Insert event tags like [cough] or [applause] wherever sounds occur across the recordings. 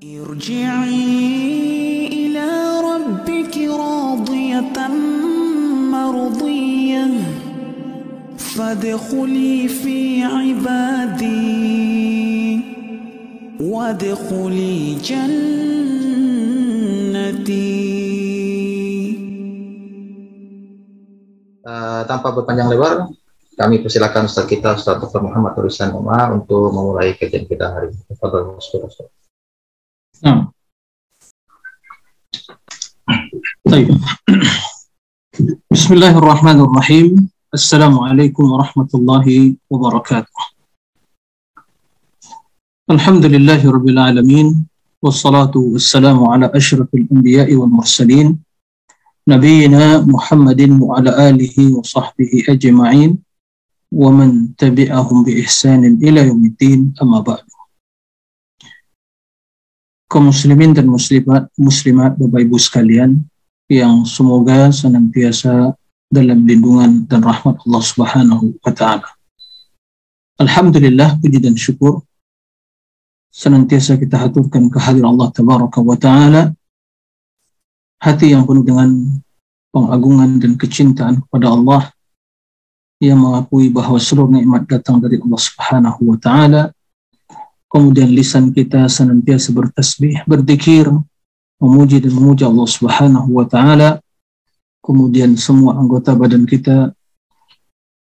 Irji'i ila rabbiki radiyatan mardiyah Uh, tanpa berpanjang lebar, kami persilakan Ustaz kita, Ustaz Dr. Muhammad Tulisan Umar untuk memulai kajian kita hari ini. Ustaz. نعم. طيب. بسم الله الرحمن الرحيم. السلام عليكم ورحمة الله وبركاته. الحمد لله رب العالمين والصلاة والسلام على أشرف الأنبياء والمرسلين نبينا محمد وعلى آله وصحبه أجمعين ومن تبعهم بإحسان إلى يوم الدين أما بعد. Kaum muslimin dan muslimat, muslimat Bapak Ibu sekalian yang semoga senantiasa dalam lindungan dan rahmat Allah Subhanahu wa taala. Alhamdulillah puji dan syukur. Senantiasa kita haturkan kehadiran Allah tabaraka wa taala hati yang penuh dengan pengagungan dan kecintaan kepada Allah. Yang mengakui bahwa seluruh nikmat datang dari Allah Subhanahu wa taala kemudian lisan kita senantiasa bertasbih, berzikir, memuji dan memuja Allah Subhanahu wa taala. Kemudian semua anggota badan kita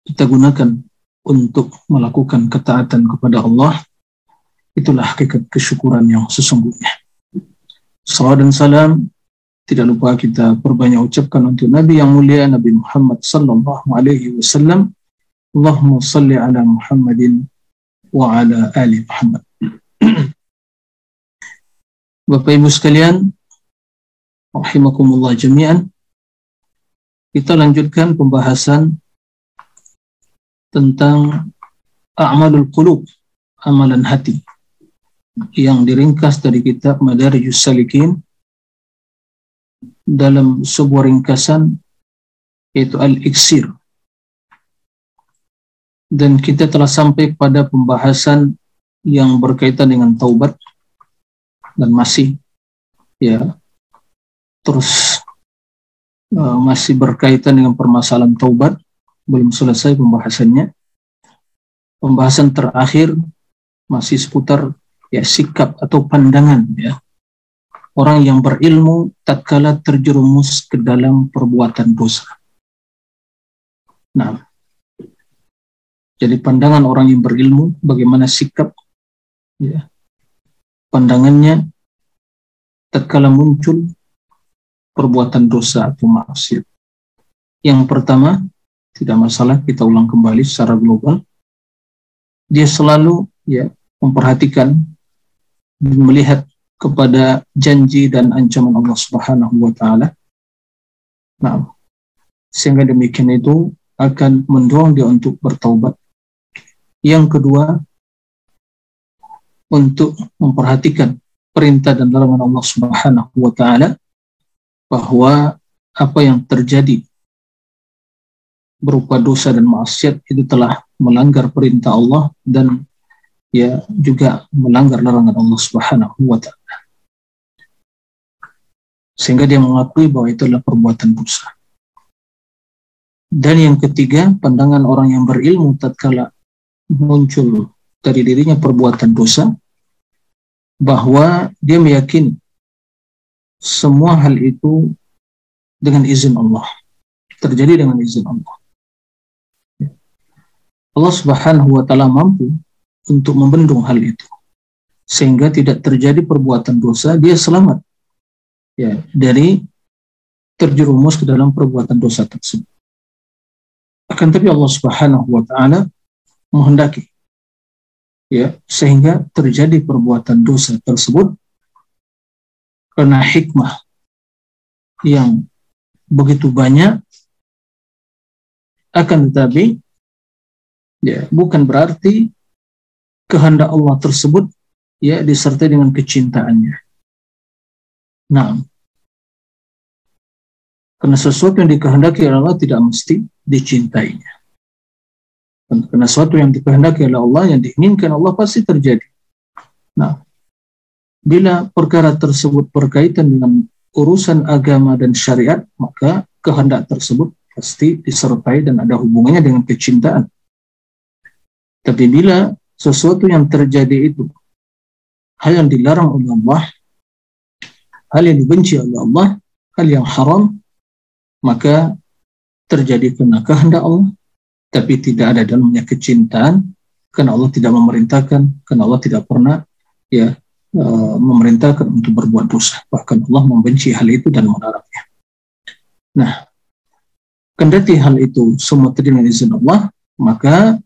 kita gunakan untuk melakukan ketaatan kepada Allah. Itulah hakikat kesyukuran yang sesungguhnya. Salam dan salam tidak lupa kita perbanyak ucapkan untuk Nabi yang mulia Nabi Muhammad sallallahu alaihi wasallam. Allahumma salli ala Muhammadin wa ala ali Muhammad. [clears throat] Bapak Ibu sekalian, rahimakumullah jami'an. Kita lanjutkan pembahasan tentang a'malul qulub, amalan hati yang diringkas dari kitab Madarijus Salikin dalam sebuah ringkasan yaitu Al-Iksir. Dan kita telah sampai pada pembahasan yang berkaitan dengan taubat dan masih ya terus uh, masih berkaitan dengan permasalahan taubat belum selesai pembahasannya. Pembahasan terakhir masih seputar ya sikap atau pandangan ya. Orang yang berilmu tatkala terjerumus ke dalam perbuatan dosa. Nah jadi pandangan orang yang berilmu bagaimana sikap ya, pandangannya tatkala muncul perbuatan dosa atau maksiat. Yang pertama, tidak masalah kita ulang kembali secara global. Dia selalu ya memperhatikan melihat kepada janji dan ancaman Allah Subhanahu wa taala. Nah, sehingga demikian itu akan mendorong dia untuk bertaubat. Yang kedua, untuk memperhatikan perintah dan larangan Allah Subhanahu wa taala bahwa apa yang terjadi berupa dosa dan maksiat itu telah melanggar perintah Allah dan ya juga melanggar larangan Allah Subhanahu wa taala. Sehingga dia mengakui bahwa itu adalah perbuatan dosa. Dan yang ketiga, pandangan orang yang berilmu tatkala muncul dari dirinya perbuatan dosa bahwa dia meyakini semua hal itu dengan izin Allah. Terjadi dengan izin Allah. Allah subhanahu wa ta'ala mampu untuk membendung hal itu. Sehingga tidak terjadi perbuatan dosa dia selamat. Ya dari terjerumus ke dalam perbuatan dosa tersebut. Akan tapi Allah subhanahu wa ta'ala menghendaki ya sehingga terjadi perbuatan dosa tersebut karena hikmah yang begitu banyak akan tetapi ya bukan berarti kehendak Allah tersebut ya disertai dengan kecintaannya. Nah, karena sesuatu yang dikehendaki Allah tidak mesti dicintainya. Karena sesuatu yang dikehendaki oleh Allah, yang diinginkan Allah pasti terjadi. Nah, bila perkara tersebut berkaitan dengan urusan agama dan syariat, maka kehendak tersebut pasti disertai dan ada hubungannya dengan kecintaan. Tapi bila sesuatu yang terjadi itu hal yang dilarang oleh Allah, hal yang dibenci oleh Allah, hal yang haram, maka terjadi karena kehendak Allah, tapi tidak ada dalamnya kecintaan, karena Allah tidak memerintahkan, karena Allah tidak pernah ya uh, memerintahkan untuk berbuat dosa. Bahkan Allah membenci hal itu dan melarangnya. Nah, kendati hal itu semua dengan izin Allah, maka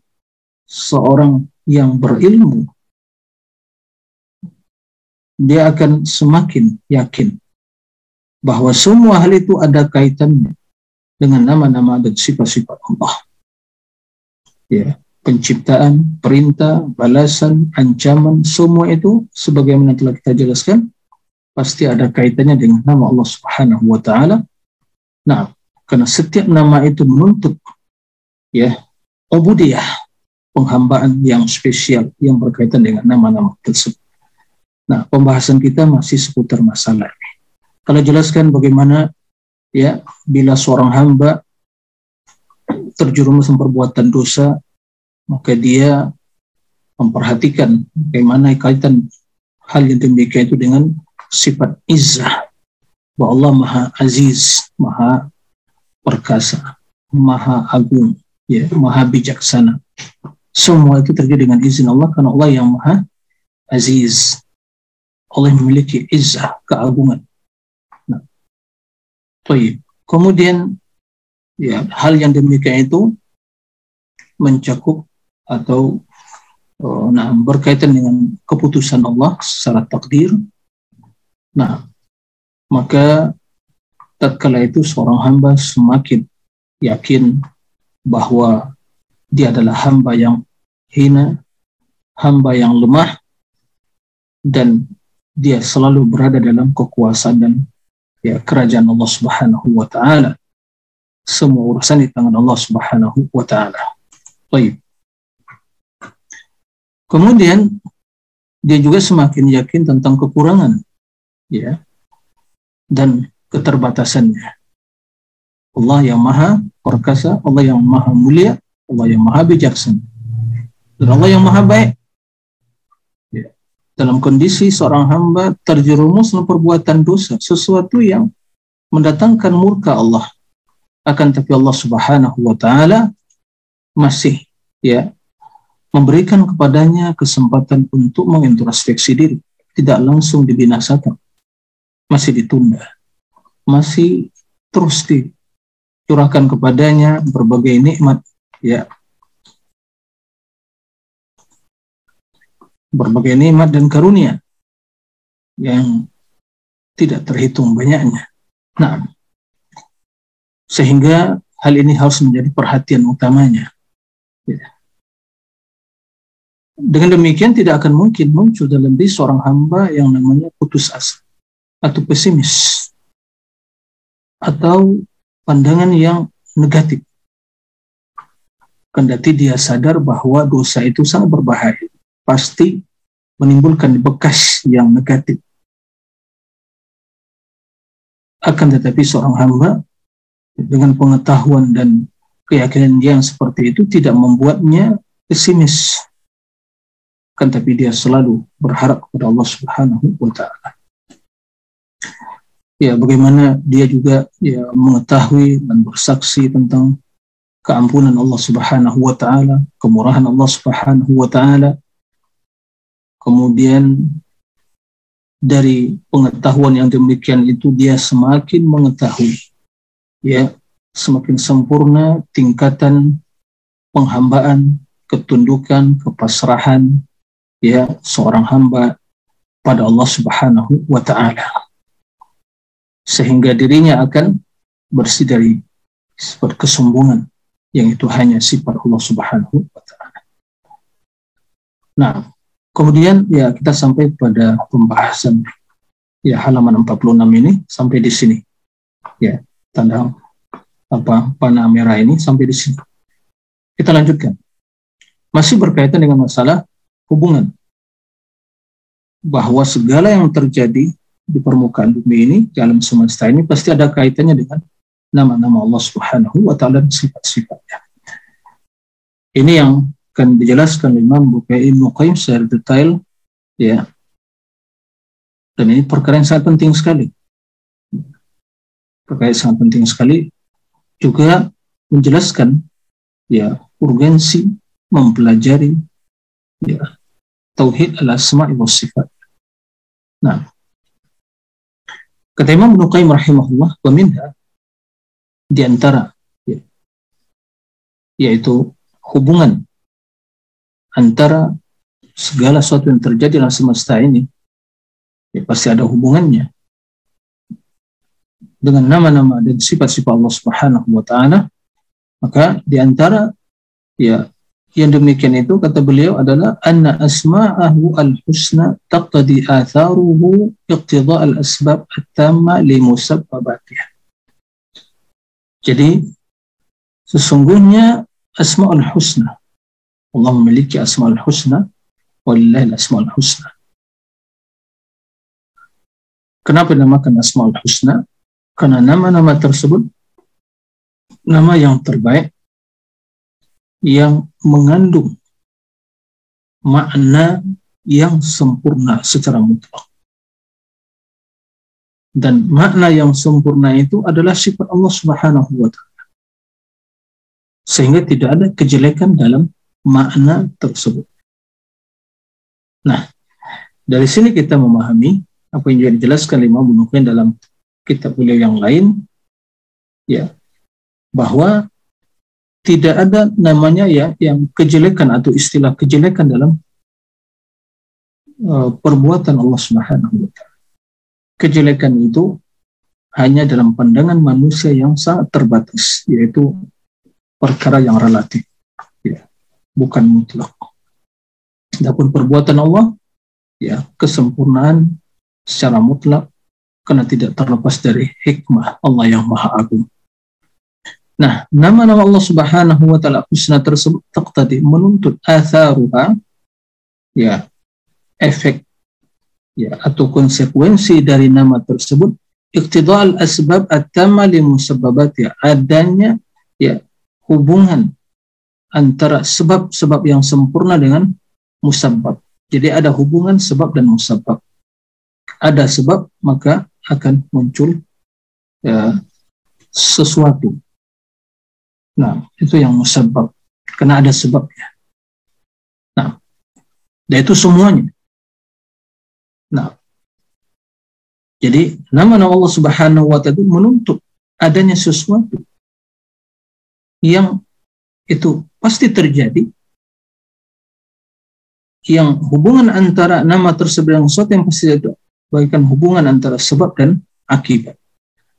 seorang yang berilmu dia akan semakin yakin bahwa semua hal itu ada kaitannya dengan nama-nama dan sifat-sifat Allah. Ya, penciptaan, perintah, balasan, ancaman, semua itu sebagaimana telah kita jelaskan pasti ada kaitannya dengan nama Allah Subhanahu wa taala. Nah, karena setiap nama itu menuntut ya ubudiyah, penghambaan yang spesial yang berkaitan dengan nama-nama tersebut. Nah, pembahasan kita masih seputar masalah ini. Kalau jelaskan bagaimana ya bila seorang hamba terjerumus perbuatan dosa, maka dia memperhatikan bagaimana kaitan hal yang demikian itu dengan sifat izzah bahwa Allah Maha Aziz, Maha Perkasa, Maha Agung, ya, Maha Bijaksana. Semua itu terjadi dengan izin Allah karena Allah yang Maha Aziz, Allah memiliki izzah, keagungan. Nah, Kemudian ya hal yang demikian itu mencakup atau uh, nah berkaitan dengan keputusan Allah secara takdir. Nah, maka tatkala itu seorang hamba semakin yakin bahwa dia adalah hamba yang hina, hamba yang lemah, dan dia selalu berada dalam kekuasaan dan ya kerajaan Allah Subhanahu wa taala. Semua urusan di tangan Allah Subhanahu wa taala. Baik. Kemudian dia juga semakin yakin tentang kekurangan ya dan keterbatasannya. Allah yang maha perkasa, Allah yang maha mulia, Allah yang maha bijaksana. Dan Allah yang maha baik dalam kondisi seorang hamba terjerumus dalam perbuatan dosa, sesuatu yang mendatangkan murka Allah. Akan tapi Allah Subhanahu wa taala masih ya memberikan kepadanya kesempatan untuk mengintrospeksi diri, tidak langsung dibinasakan. Masih ditunda. Masih terus dicurahkan kepadanya berbagai nikmat ya berbagai nikmat dan karunia yang tidak terhitung banyaknya. Nah, sehingga hal ini harus menjadi perhatian utamanya. Ya. Dengan demikian tidak akan mungkin muncul dalam diri seorang hamba yang namanya putus asa atau pesimis atau pandangan yang negatif. Kendati dia sadar bahwa dosa itu sangat berbahaya pasti menimbulkan bekas yang negatif. Akan tetapi seorang hamba dengan pengetahuan dan keyakinan yang seperti itu tidak membuatnya pesimis. Kan tapi dia selalu berharap kepada Allah Subhanahu wa taala. Ya, bagaimana dia juga ya mengetahui dan bersaksi tentang keampunan Allah Subhanahu wa taala, kemurahan Allah Subhanahu wa taala, kemudian dari pengetahuan yang demikian itu dia semakin mengetahui ya semakin sempurna tingkatan penghambaan ketundukan kepasrahan ya seorang hamba pada Allah Subhanahu wa taala sehingga dirinya akan bersih dari sifat kesombongan yang itu hanya sifat Allah Subhanahu wa taala. Nah, Kemudian ya kita sampai pada pembahasan ya halaman 46 ini sampai di sini. Ya, tanda apa panah merah ini sampai di sini. Kita lanjutkan. Masih berkaitan dengan masalah hubungan bahwa segala yang terjadi di permukaan bumi ini, di alam semesta ini pasti ada kaitannya dengan nama-nama Allah Subhanahu wa taala dan sifat-sifatnya. Ini yang akan dijelaskan Imam Bukai Ibnu Qayyim secara detail ya. Dan ini perkara yang sangat penting sekali. Yang sangat penting sekali juga menjelaskan ya urgensi mempelajari ya tauhid al-asma' wa sifat. Nah, kata Imam Ibnu Qayyim rahimahullah wa minha di antara ya, yaitu hubungan antara segala sesuatu yang terjadi dalam semesta ini ya pasti ada hubungannya dengan nama-nama dan sifat-sifat Allah Subhanahu wa taala maka di antara ya yang demikian itu kata beliau adalah anna asma'ahu al-husna taqtadi atharuhu iqtida al-asbab at-tamma li musabbabatih. Jadi sesungguhnya asma'ul husna Allah memiliki asma'ul husna walillahi asma'ul husna. Kenapa dinamakan asma'ul husna? Karena nama-nama tersebut nama yang terbaik yang mengandung makna yang sempurna secara mutlak. Dan makna yang sempurna itu adalah sifat Allah Subhanahu wa taala. Sehingga tidak ada kejelekan dalam makna tersebut. Nah, dari sini kita memahami apa yang juga dijelaskan Imam Ibnu dalam kitab beliau yang lain ya bahwa tidak ada namanya ya yang kejelekan atau istilah kejelekan dalam uh, perbuatan Allah Subhanahu wa taala. Kejelekan itu hanya dalam pandangan manusia yang sangat terbatas, yaitu perkara yang relatif, ya, bukan mutlak. Adapun perbuatan Allah, ya kesempurnaan secara mutlak karena tidak terlepas dari hikmah Allah yang maha agung. Nah, nama-nama Allah Subhanahu wa taala husna tersebut tadi menuntut atharuha ya efek ya atau konsekuensi dari nama tersebut iqtidal asbab at-tamma li ya adanya ya hubungan antara sebab-sebab yang sempurna dengan musabbab. Jadi ada hubungan sebab dan musabbab. Ada sebab maka akan muncul ya, sesuatu Nah, itu yang musabab. Karena ada sebabnya. Nah, dan itu semuanya. Nah, jadi nama-nama Allah Subhanahu wa taala menuntut adanya sesuatu yang itu pasti terjadi yang hubungan antara nama tersebut dan sesuatu yang pasti itu bagikan hubungan antara sebab dan akibat.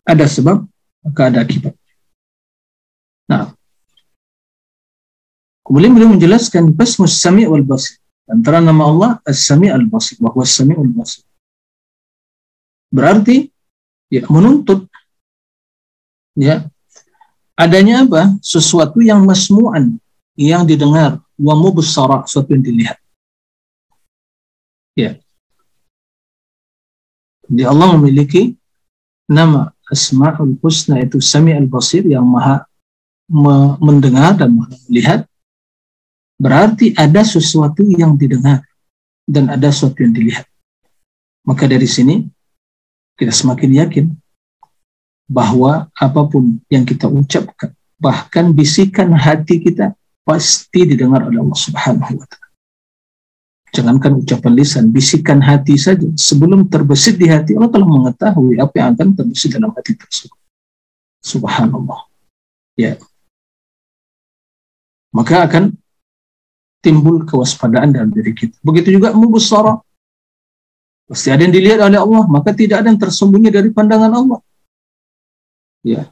Ada sebab, maka ada akibat. Nah, kemudian beliau menjelaskan basmus sami wal basir. Antara nama Allah as-sami al-basir, bahwa sami al-basir. Berarti ya menuntut ya adanya apa? Sesuatu yang masmu'an, yang didengar, wa mubsara, sesuatu yang dilihat. Ya. Jadi Allah memiliki nama Asma'ul Husna itu Sami al-Basir yang maha mendengar dan melihat, berarti ada sesuatu yang didengar dan ada sesuatu yang dilihat. Maka dari sini kita semakin yakin bahwa apa pun yang kita ucapkan, bahkan bisikan hati kita pasti didengar oleh Allah Subhanahu wa taala. Jangankan ucapan lisan, bisikan hati saja sebelum terbesit di hati Allah telah mengetahui apa yang akan terbesit dalam hati tersebut. Subhanallah. Ya, maka akan timbul kewaspadaan dalam diri kita. Begitu juga mubusara. Pasti ada yang dilihat oleh Allah, maka tidak ada yang tersembunyi dari pandangan Allah. Ya.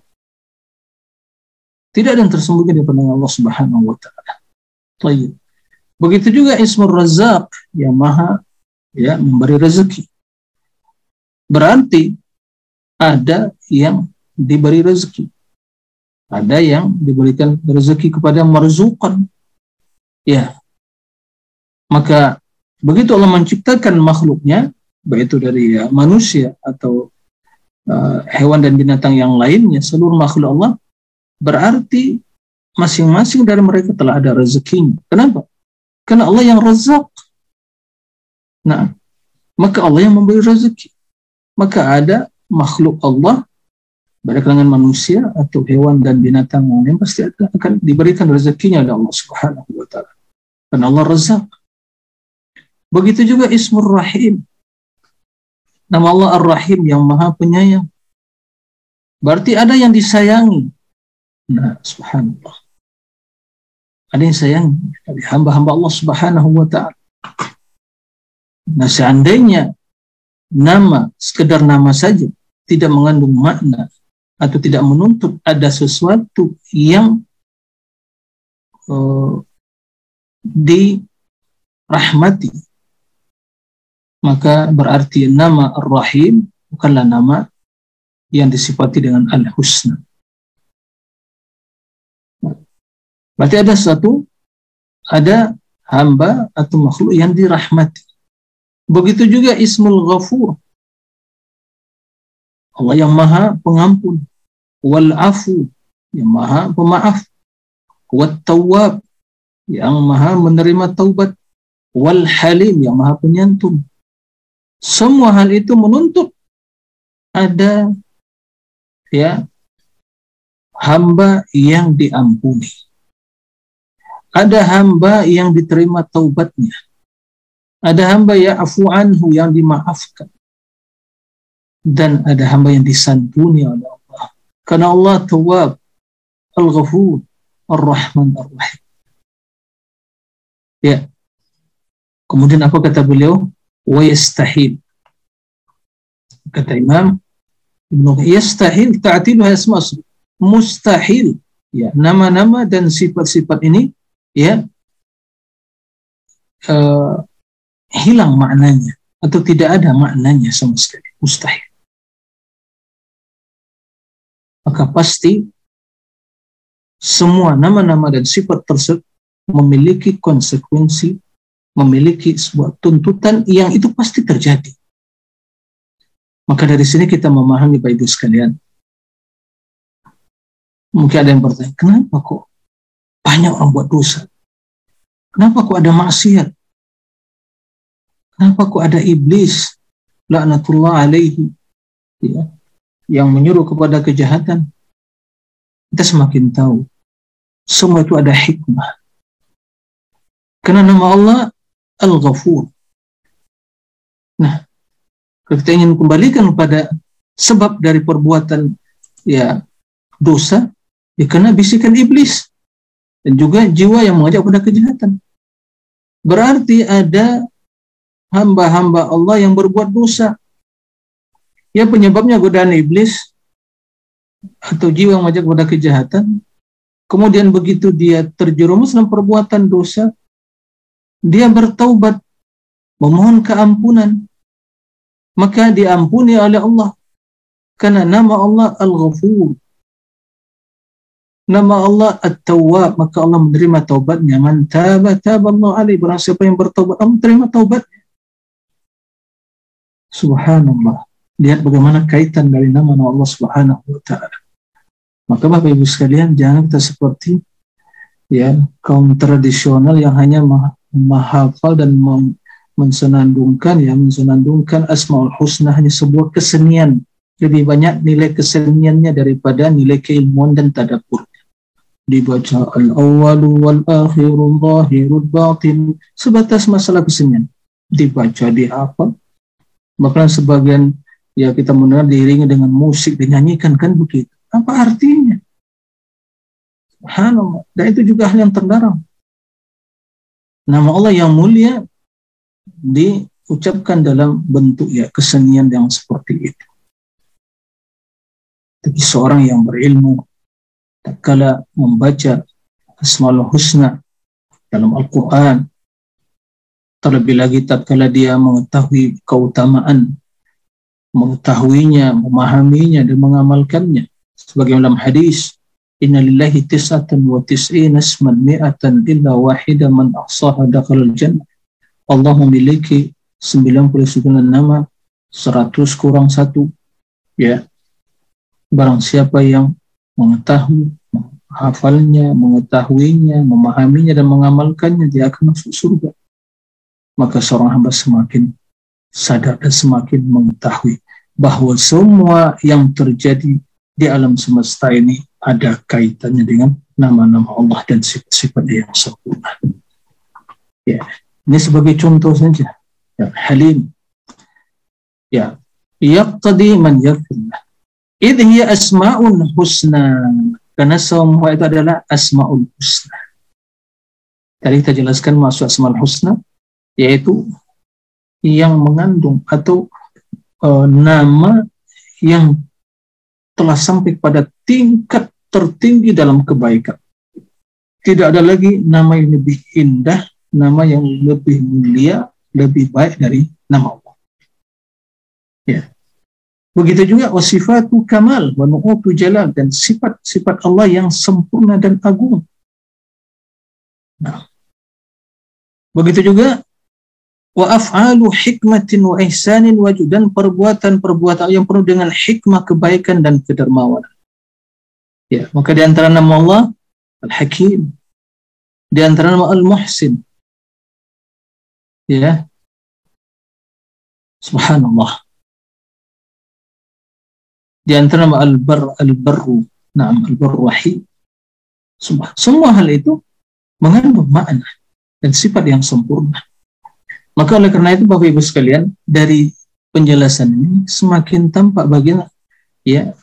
Tidak ada yang tersembunyi dari pandangan Allah Subhanahu wa taala. Baik. Begitu juga Ismur Razak yang Maha ya memberi rezeki. Berarti ada yang diberi rezeki. Ada yang diberikan rezeki kepada marzukan. Ya. Maka begitu Allah menciptakan makhluknya, baik itu dari ya, manusia atau uh, hewan dan binatang yang lainnya, seluruh makhluk Allah, berarti masing-masing dari mereka telah ada rezekinya. Kenapa? Karena Allah yang rezak. Nah, maka Allah yang memberi rezeki. Maka ada makhluk Allah baik dengan manusia atau hewan dan binatang yang pasti akan diberikan rezekinya oleh Allah Subhanahu wa taala. Karena Allah rezak. Begitu juga Ismur Rahim. Nama Allah Ar-Rahim yang Maha Penyayang. Berarti ada yang disayangi. Nah, subhanallah. Ada yang sayangi dari hamba-hamba Allah Subhanahu wa taala. Nah, seandainya nama sekedar nama saja tidak mengandung makna atau tidak menuntut ada sesuatu yang uh, dirahmati maka berarti nama Ar-Rahim bukanlah nama yang disifati dengan Al-Husna berarti ada satu ada hamba atau makhluk yang dirahmati. Begitu juga Ismul Ghafur. Allah yang maha pengampun. Wal afu yang maha pemaaf. Wat tawwab yang maha menerima taubat. Wal halim yang maha penyantun. Semua hal itu menuntut ada ya hamba yang diampuni ada hamba yang diterima taubatnya ada hamba ya afu anhu yang dimaafkan dan ada hamba yang disantuni oleh Allah karena Allah Tawab, Al-Ghafur, Ar-Rahman, Ar-Rahim. Ya. Kemudian apa kata beliau? Wa yastahil. Kata Imam yastahil ta'tilu asma mustahil ya nama-nama dan sifat-sifat ini ya uh, hilang maknanya atau tidak ada maknanya sama sekali mustahil maka pasti semua nama-nama dan sifat tersebut memiliki konsekuensi, memiliki sebuah tuntutan yang itu pasti terjadi. Maka dari sini kita memahami Bapak Ibu sekalian. Mungkin ada yang bertanya, kenapa kok banyak orang buat dosa? Kenapa kok ada maksiat? Kenapa kok ada iblis? Laknatullah alaihi. Ya yang menyuruh kepada kejahatan, kita semakin tahu semua itu ada hikmah. Karena nama Allah Al-Ghafur. Nah, kalau kita ingin kembalikan kepada sebab dari perbuatan ya dosa, ya karena bisikan iblis dan juga jiwa yang mengajak pada kejahatan. Berarti ada hamba-hamba Allah yang berbuat dosa Ya penyebabnya godaan iblis atau jiwa yang mengajak pada kejahatan. Kemudian begitu dia terjerumus dalam perbuatan dosa, dia bertaubat, memohon keampunan, maka diampuni oleh Allah. Karena nama Allah Al-Ghafur. Nama Allah At-Tawwab, maka Allah menerima taubatnya. Man taba taba Allah alaih. Barang siapa yang bertaubat, Allah menerima taubatnya. Subhanallah lihat bagaimana kaitan dari nama-nama Allah Subhanahu wa taala. Maka Bapak Ibu sekalian jangan kita seperti ya kaum tradisional yang hanya menghafal dan mensenandungkan ya mensenandungkan Asmaul Husna hanya sebuah kesenian. Lebih banyak nilai keseniannya daripada nilai keilmuan dan tadabbur. Dibaca al-awwalu wal akhiru zahirul batin sebatas masalah kesenian. Dibaca di apa? Bahkan sebagian ya kita mendengar diiringi dengan musik dinyanyikan kan begitu. Apa artinya? Subhanallah. Dan itu juga hal yang terlarang. Nama Allah yang mulia diucapkan dalam bentuk ya kesenian yang seperti itu. Tapi seorang yang berilmu tak kala membaca Asmaul Husna dalam Al-Quran terlebih lagi tak kala dia mengetahui keutamaan mengetahuinya, memahaminya dan mengamalkannya. Sebagai dalam hadis, Inna lillahi tis'atan wa tis'ina asman mi'atan illa wahida man ahsaha dakhalal jannah. Allah memiliki 99 nama 100 kurang satu ya barang siapa yang mengetahui menghafalnya, mengetahuinya, memahaminya dan mengamalkannya dia akan masuk surga maka seorang hamba semakin sadar dan semakin mengetahui bahwa semua yang terjadi di alam semesta ini ada kaitannya dengan nama-nama Allah dan sifat-sifat yang sempurna. Ya, ini sebagai contoh saja. Ya, Halim. Ya, yaqtadi man yaghfirullah. Idh hiya asma'un husna. Karena semua itu adalah asma'ul husna. Tadi kita jelaskan maksud asma'ul husna, yaitu yang mengandung atau uh, nama yang telah sampai pada tingkat tertinggi dalam kebaikan. Tidak ada lagi nama yang lebih indah, nama yang lebih mulia, lebih baik dari nama Allah. Ya. Begitu juga wasifatu kamal wa nu'utu jalal dan sifat-sifat Allah yang sempurna dan agung. Nah. Begitu juga wa af'alu hikmatin wa ihsanin wajud dan perbuatan-perbuatan yang penuh dengan hikmah kebaikan dan kedermawanan. Ya, maka di antara nama Allah Al-Hakim, di antara nama Al-Muhsin. Ya. Subhanallah. Di antara Al-Bar Al-Barru, Naam Al-Barru Wahid. Semua hal itu mengandung makna dan sifat yang sempurna. Maka oleh karena itu Bapak Ibu sekalian, dari penjelasan ini semakin tampak bagian ya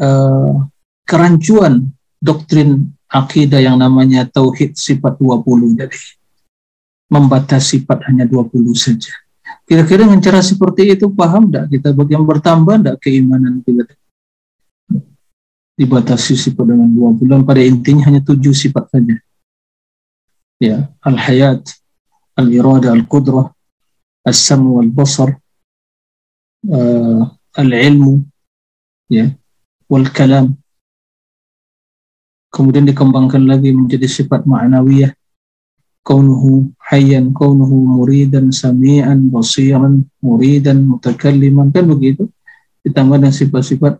uh, kerancuan doktrin akidah yang namanya tauhid sifat 20 dari membatasi sifat hanya 20 saja. Kira-kira dengan cara seperti itu paham tidak kita buat yang bertambah tidak keimanan kita? Dibatasi sifat dengan dua bulan pada intinya hanya tujuh sifat saja. Ya, al-hayat, al-irada, al-qudrah, al samu, al-basar, uh, eh, al-ilmu, ya, wal-kalam. Kemudian dikembangkan lagi menjadi sifat ma'nawiyah, kaunuhu hayyan kaunuhu muridan sami'an basiran muridan mutakalliman kan begitu. Ditambah dengan sifat-sifat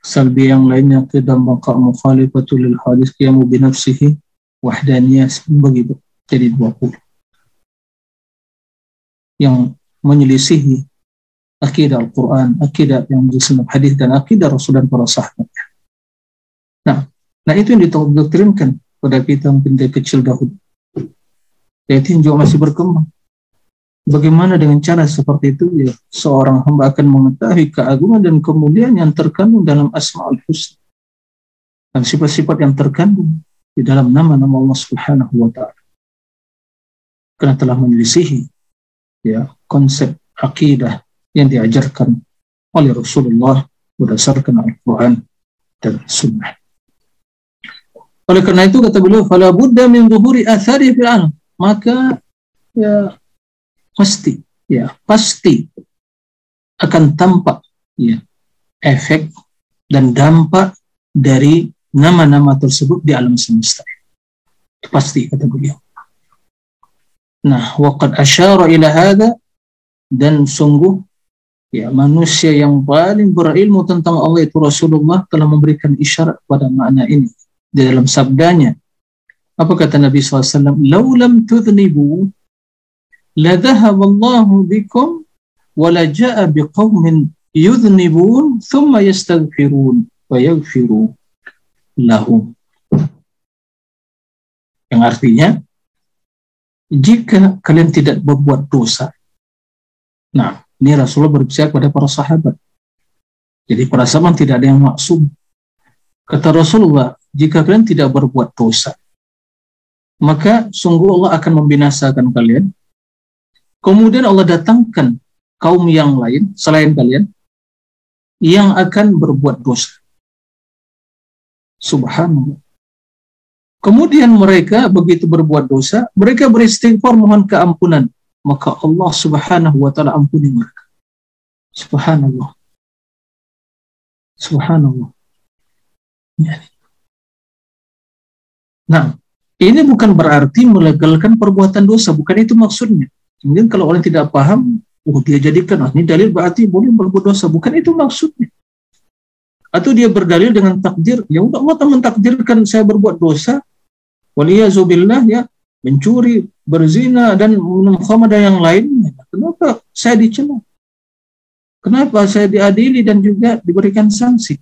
salbi yang lainnya. Qidam baqa mukhalifatul lil hadis qiyamu bi nafsihi wahdaniyah begitu. Jadi 20 yang menyelisihi akidah Al-Quran, akidah yang disebut hadis dan akidah Rasul dan para sahabat. Nah, nah itu yang didoktrinkan pada kita mungkin dari kecil dahulu. Yang juga masih berkembang. Bagaimana dengan cara seperti itu ya seorang hamba akan mengetahui keagungan dan kemuliaan yang terkandung dalam Asmaul Husna dan sifat-sifat yang terkandung di dalam nama-nama Allah Subhanahu wa taala. Karena telah menyelisihi ya konsep akidah yang diajarkan oleh Rasulullah berdasarkan Al-Quran dan Sunnah. Oleh karena itu kata beliau, "Fala budda min dhuhuri athari fil alam." Maka ya pasti ya pasti akan tampak ya efek dan dampak dari nama-nama tersebut di alam semesta. Itu pasti kata beliau. Nah, waqad asyara ila hadha dan sungguh ya manusia yang paling berilmu tentang Allah itu Rasulullah telah memberikan isyarat pada makna ini di dalam sabdanya. Apa kata Nabi SAW? Lau lam tudhnibu la dhahaba Allahu bikum wa la ja'a biqawmin yudhnibun thumma yastaghfirun wa yaghfiru lahum. Yang artinya jika kalian tidak berbuat dosa. Nah, ini Rasulullah berbicara kepada para sahabat. Jadi para sahabat tidak ada yang maksum. Kata Rasulullah, jika kalian tidak berbuat dosa, maka sungguh Allah akan membinasakan kalian. Kemudian Allah datangkan kaum yang lain selain kalian yang akan berbuat dosa. Subhanallah. Kemudian mereka begitu berbuat dosa, mereka beristighfar mohon keampunan. Maka Allah subhanahu wa ta'ala ampuni mereka. Subhanallah. Subhanallah. Ya. Nah, Ini bukan berarti melegalkan perbuatan dosa, bukan itu maksudnya. Kemudian kalau orang tidak paham, oh dia jadikan, ah, ini dalil berarti boleh berbuat dosa, bukan itu maksudnya. Atau dia berdalil dengan takdir, ya udah Allah mentakdirkan saya berbuat dosa, waliyazubillah ya, mencuri, berzina, dan minum khamar yang lainnya. Kenapa saya dicela? Kenapa saya diadili dan juga diberikan sanksi?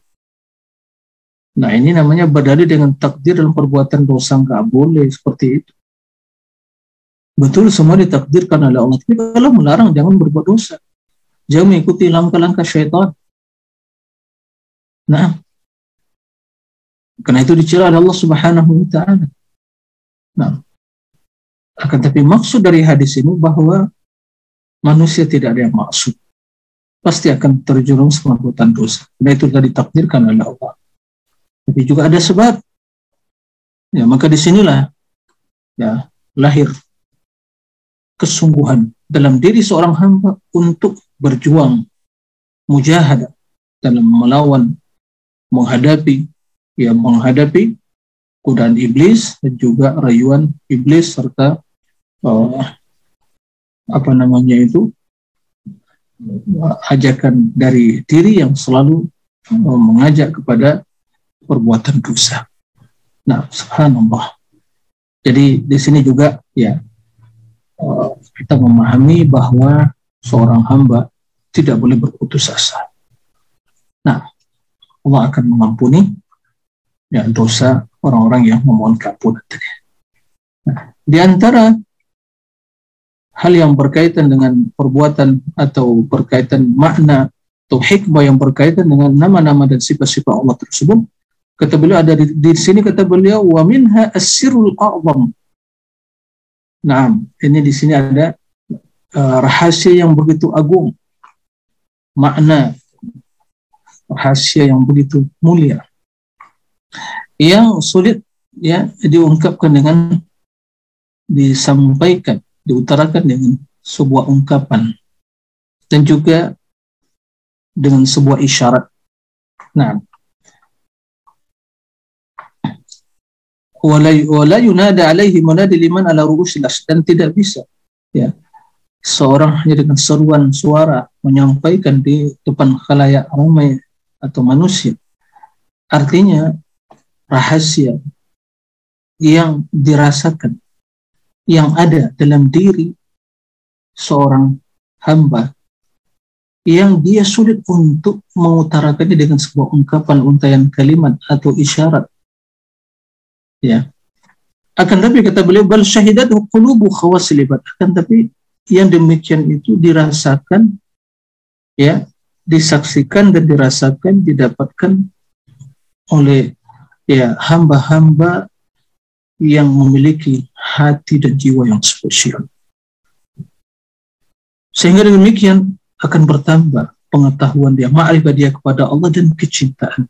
Nah ini namanya berdalil dengan takdir dalam perbuatan dosa nggak boleh seperti itu. Betul semua ditakdirkan oleh Allah. Tapi kalau melarang jangan berbuat dosa. Jangan mengikuti langkah-langkah syaitan. Nah, karena itu dicela oleh Allah Subhanahu wa taala. Nah, akan tapi maksud dari hadis ini bahwa manusia tidak ada yang maksud. Pasti akan terjerumus perbuatan dosa. Karena itu telah ditakdirkan oleh Allah tapi juga ada sebab. Ya, maka di sinilah ya lahir kesungguhan dalam diri seorang hamba untuk berjuang mujahadah dalam melawan menghadapi ya menghadapi godaan iblis dan juga rayuan iblis serta uh, apa namanya itu ajakan dari diri yang selalu uh, mengajak kepada perbuatan dosa. Nah, subhanallah. Jadi di sini juga ya eh, kita memahami bahwa seorang hamba tidak boleh berputus asa. Nah, Allah akan mengampuni ya dosa orang-orang yang memohon keampunan tadi. Nah, di antara hal yang berkaitan dengan perbuatan atau berkaitan makna atau hikmah yang berkaitan dengan nama-nama dan sifat-sifat Allah tersebut Kata beliau ada di, di sini kata beliau wa minha asirul a'zam. Nah, ini di sini ada uh, rahasia yang begitu agung. Makna rahasia yang begitu mulia. Yang sulit ya diungkapkan dengan disampaikan, diutarakan dengan sebuah ungkapan dan juga dengan sebuah isyarat. Nah, wala yunada alaihi munadi liman ala dan tidak bisa ya seorang hanya dengan seruan suara menyampaikan di depan khalayak ramai atau manusia. Artinya rahasia yang dirasakan yang ada dalam diri seorang hamba yang dia sulit untuk mengutarakannya dengan sebuah ungkapan untayan kalimat atau isyarat ya. Akan tapi kata beliau bal syahidat qulubu khawasil akan tapi yang demikian itu dirasakan ya disaksikan dan dirasakan didapatkan oleh ya hamba-hamba yang memiliki hati dan jiwa yang spesial. Sehingga demikian akan bertambah pengetahuan dia ma'rifat dia kepada Allah dan kecintaan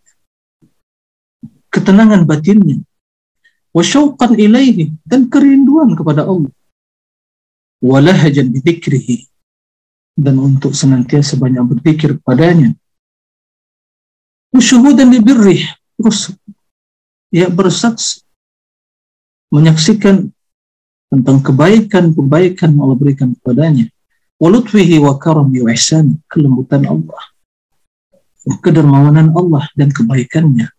ketenangan batinnya wasyauqan ilaihi dan kerinduan kepada Allah. Walahajan bidzikrihi dan untuk senantiasa banyak berzikir kepadanya. Usyuhudan libirrih terus ya bersaksi menyaksikan tentang kebaikan-kebaikan Allah berikan kepadanya. Walutfihi wa karami wa kelembutan Allah kedermawanan Allah dan kebaikannya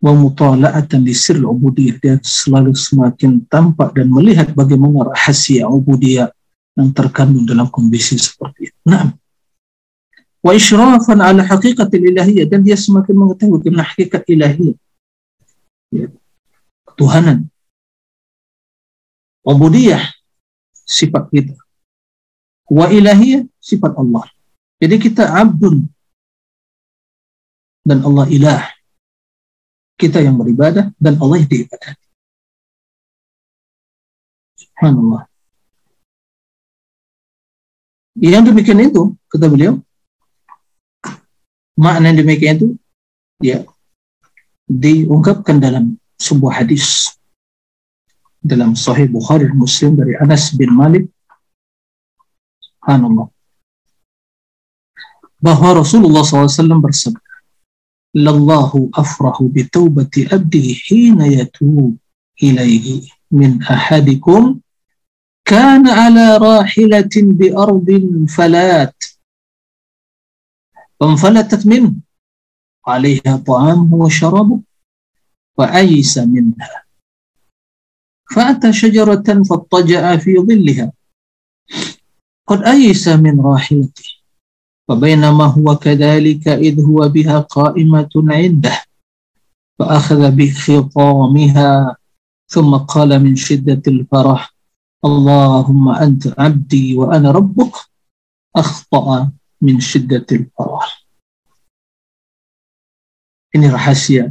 wa mutala'atan li sirr ubudiyah dia selalu semakin tampak dan melihat bagaimana rahasia ubudiyah yang terkandung dalam kondisi seperti itu. Nah, wa isyrafan ala haqiqatil ilahiyah dan dia semakin mengetahui bagaimana hakikat ilahiyah. Ya. Tuhanan. Ubudiyah sifat kita. Wa ilahiyah sifat Allah. Jadi kita abdun dan Allah ilah kita yang beribadah dan Allah yang diibadati. Subhanallah. Yang demikian itu, kata beliau, makna yang demikian itu, ya, diungkapkan dalam sebuah hadis dalam Sahih Bukhari Muslim dari Anas bin Malik Subhanallah bahwa Rasulullah SAW bersabda لله أفرح بتوبة عبده حين يتوب إليه من أحدكم. كان على راحلة بأرض فلات. فانفلتت منه. عليها طعامه وشرابه. وأيس منها. فأتى شجرة فاضطجأ في ظلها. قد أيس من راحلته. فبينما هو كذلك إذ هو بها قائمة عنده فأخذ بخطامها ثم قال من شدة الفرح اللهم أنت عبدي وأنا ربك أخطأ min syiddatil farah. Ini rahasia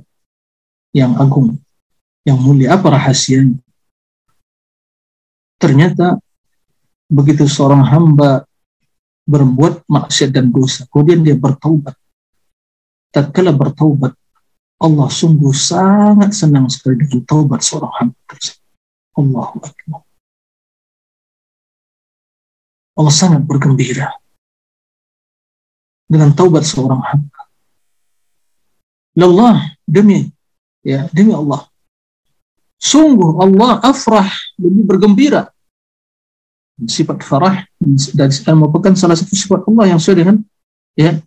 yang agung, yang mulia. Apa rahasianya? Ternyata begitu seorang hamba berbuat maksiat dan dosa, kemudian dia bertaubat. Tatkala bertaubat, Allah sungguh sangat senang sekali dengan taubat seorang hamba tersebut. Akbar. Allah sangat bergembira dengan taubat seorang hamba. Allah demi ya demi Allah. Sungguh Allah afrah lebih bergembira. Sifat farah dan merupakan salah satu sifat Allah yang sesuai dengan ya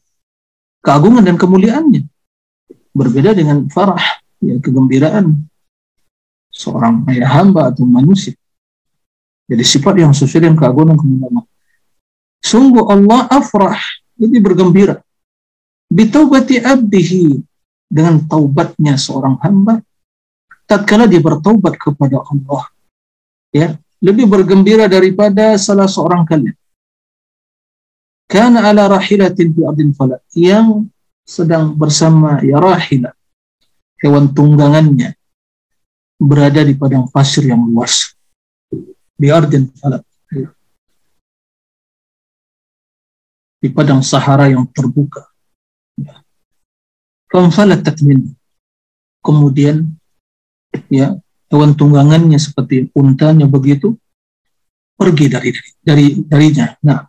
keagungan dan kemuliaannya. Berbeda dengan farah, ya kegembiraan seorang ayah hamba atau manusia. Jadi sifat yang sesuai dengan keagungan dan kemuliaan. Sungguh Allah afrah lebih bergembira. Bitaubati abdihi dengan taubatnya seorang hamba tatkala dia bertaubat kepada Allah ya lebih bergembira daripada salah seorang kalian kana ala rahilatin fi ardin fala yang sedang bersama ya rahila hewan tunggangannya berada di padang pasir yang luas di ardin fala di padang Sahara yang terbuka. Famfalatat min. Kemudian ya hewan tunggangannya seperti untanya begitu pergi dari dari darinya. Nah,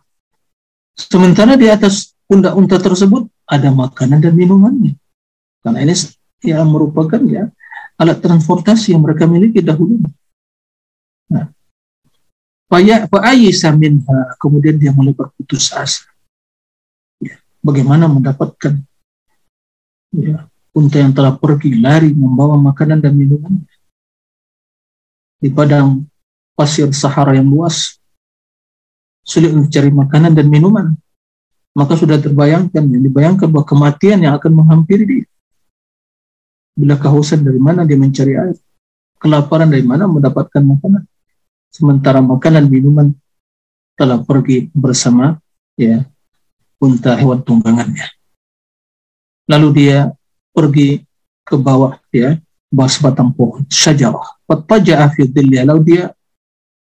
sementara di atas pundak unta tersebut ada makanan dan minumannya. Karena ini ya merupakan ya alat transportasi yang mereka miliki dahulu. Nah, Fa'ayisa minha, kemudian dia mulai berputus asa bagaimana mendapatkan ya, unta yang telah pergi lari membawa makanan dan minuman di padang pasir Sahara yang luas sulit mencari makanan dan minuman maka sudah terbayangkan yang dibayangkan bahwa kematian yang akan menghampiri dia bila kehausan dari mana dia mencari air kelaparan dari mana mendapatkan makanan sementara makanan minuman telah pergi bersama ya unta hewan tunggangannya. Lalu dia pergi ke bawah ya, bawah sebatang pohon, syajarah. Fattaja'a fi lalu dia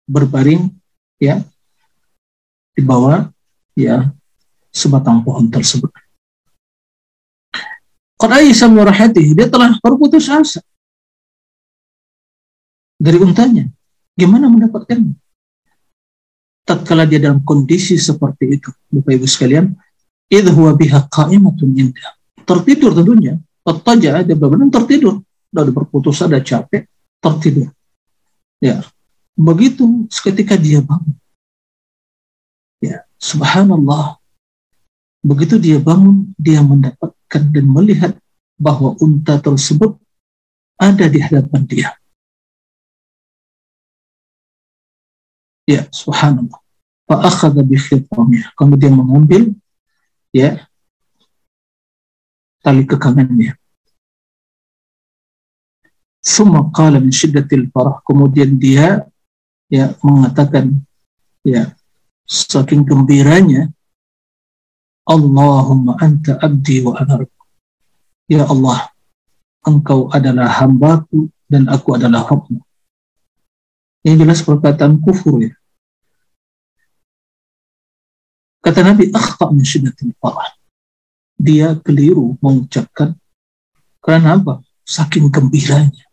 berbaring ya di bawah ya sebatang pohon tersebut. Qad samurahati dia telah berputus asa dari untanya. Gimana mendapatkannya? Tatkala dia dalam kondisi seperti itu, Bapak Ibu sekalian, idh huwa biha qa'imatun indah. Tertidur tentunya. Fattaja dia benar tertidur. Udah berputus ada capek, tertidur. Ya. Begitu seketika dia bangun. Ya, subhanallah. Begitu dia bangun, dia mendapatkan dan melihat bahwa unta tersebut ada di hadapan dia. Ya, subhanallah. Fa'akhadha bi Kemudian mengambil ya tali kekangannya. Summa qala min syiddatil farah. Kemudian dia ya mengatakan ya saking gembiranya Allahumma anta abdi wa ana Ya Allah, engkau adalah hambaku dan aku adalah Rabbmu. Ini jelas perkataan kufur ya. Kata Nabi, akhta min syiddatil farah. Dia keliru mengucapkan karena apa? Saking gembiranya.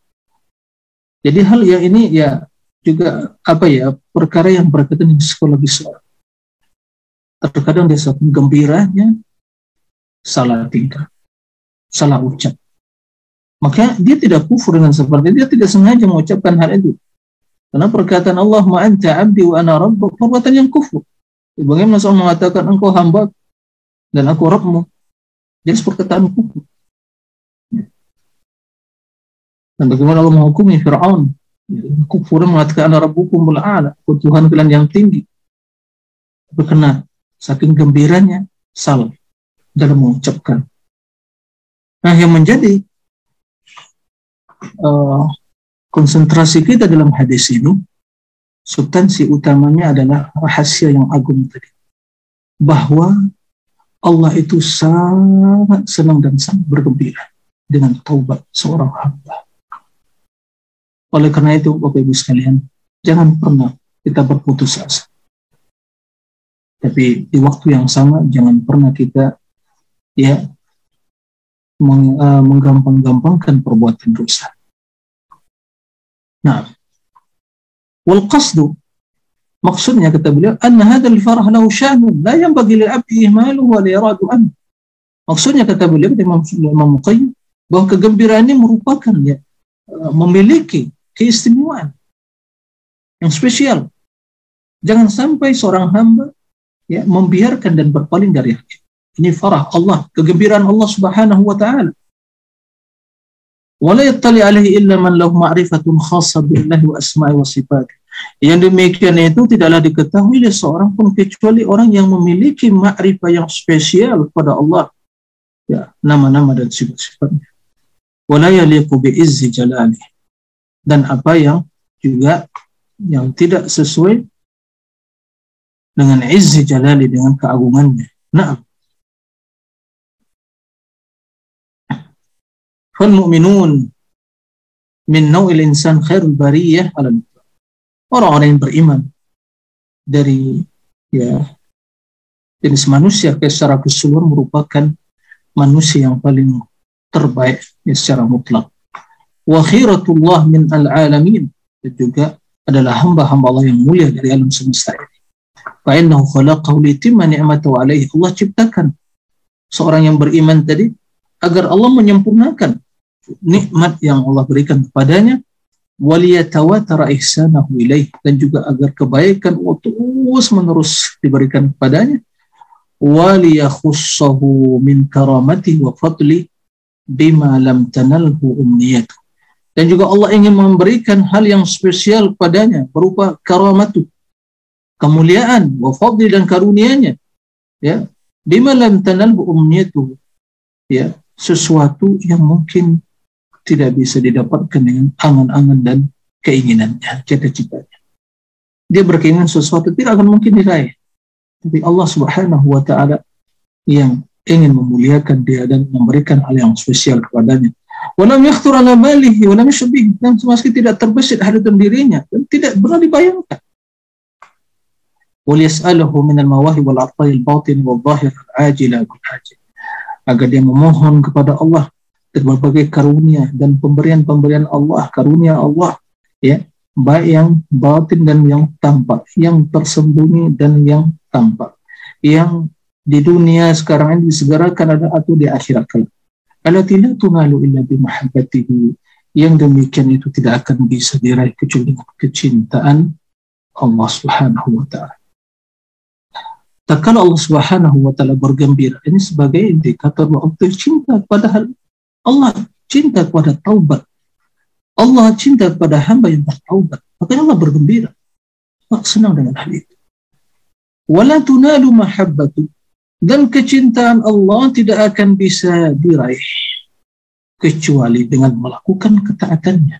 Jadi hal yang ini ya juga apa ya perkara yang berkaitan dengan psikologi seorang. Terkadang dia saking gembiranya salah tingkah, salah ucap. Maka dia tidak kufur dengan seperti itu, dia tidak sengaja mengucapkan hal itu. Karena perkataan Allah ma anta abdi wa ana rabbuk perbuatan yang kufur. Bagaimana seorang mengatakan engkau hamba dan aku Rabbmu? Jadi perkataan kufur. Dan bagaimana Allah menghukumi Fir'aun? Kufur mengatakan rabbukum a'la, Tuhan kalian yang tinggi. Tapi kena saking gembiranya salah dalam mengucapkan. Nah, yang menjadi uh, konsentrasi kita dalam hadis ini, substansi utamanya adalah rahasia yang agung tadi. Bahwa Allah itu sangat senang dan sangat bergembira dengan taubat seorang hamba. Oleh karena itu, Bapak Ibu sekalian, jangan pernah kita berputus asa. Tapi di waktu yang sama, jangan pernah kita ya meng, uh, menggampang-gampangkan perbuatan dosa. Nah, wal qasdu maksudnya kata beliau anna hadzal farah lahu sya'nun la yanbaghi lil 'abdi ihmaluhu wa la yaradu an. Maksudnya kata beliau Muqayyim bahwa kegembiraan ini merupakan ya uh, memiliki keistimewaan yang spesial. Jangan sampai seorang hamba ya membiarkan dan berpaling dari hak. Ini farah Allah, kegembiraan Allah Subhanahu wa taala. Wala yattali alaihi illa man lahu ma'rifatun khassa billahi wa asma'i wa sifat. Yang demikian itu tidaklah diketahui oleh seorang pun kecuali orang yang memiliki ma'rifah yang spesial pada Allah. Ya, nama-nama dan sifat-sifatnya. Wala yaliqu bi izzi jalali. Dan apa yang juga yang tidak sesuai dengan izzi jalali dengan keagungannya. Nah, fal mu'minun min naw'il insan khairul bariyah ala orang-orang yang beriman dari ya jenis manusia secara keseluruhan merupakan manusia yang paling terbaik ya, secara mutlak wa khiratullah min al-alamin. Dan juga adalah hamba-hamba Allah yang mulia dari alam semesta ini. Fa innahu khalaqahu litimma ni'matahu alaihi. Allah ciptakan seorang yang beriman tadi agar Allah menyempurnakan nikmat yang Allah berikan kepadanya. Waliyatawatara ihsanahu ilaih dan juga agar kebaikan terus menerus diberikan kepadanya. Waliyakhussahu min karamati wa fadli bima lam tanalhu umniyatu dan juga Allah ingin memberikan hal yang spesial kepadanya berupa karamatu kemuliaan wa fadli dan karunianya ya bima lam tanalhu umniyatu ya sesuatu yang mungkin tidak bisa didapatkan dengan angan-angan dan keinginannya, cita-citanya. Dia berkeinginan sesuatu tidak akan mungkin diraih. Tapi Allah Subhanahu wa taala yang ingin memuliakan dia dan memberikan hal yang spesial kepadanya. Walam yakhtur ala balihi walam yashbih dan sekali tidak terbesit hadapan dirinya dan tidak pernah dibayangkan. Wal yas'aluhu min al-mawahib wal al batin wal zahir al-ajila wal ajil. Agar dia memohon kepada Allah berbagai karunia dan pemberian-pemberian Allah, karunia Allah, ya, baik yang batin dan yang tampak, yang tersembunyi dan yang tampak, yang di dunia sekarang ini disegerakan ada atau di akhirat kelak. Alati la tunalu illa bimahabbatihi yang demikian itu tidak akan bisa diraih kecuali kecintaan Allah Subhanahu wa taala. Tak kalau Allah Subhanahu wa taala bergembira, ini sebagai indikator bahwa Allah cinta padahal Allah cinta kepada taubat. Allah cinta kepada hamba yang bertaubat. Makanya Allah bergembira. Allah senang dengan hal itu. Wala tunalu mahabbatu. Dan kecintaan Allah tidak akan bisa diraih. Kecuali dengan melakukan ketaatannya.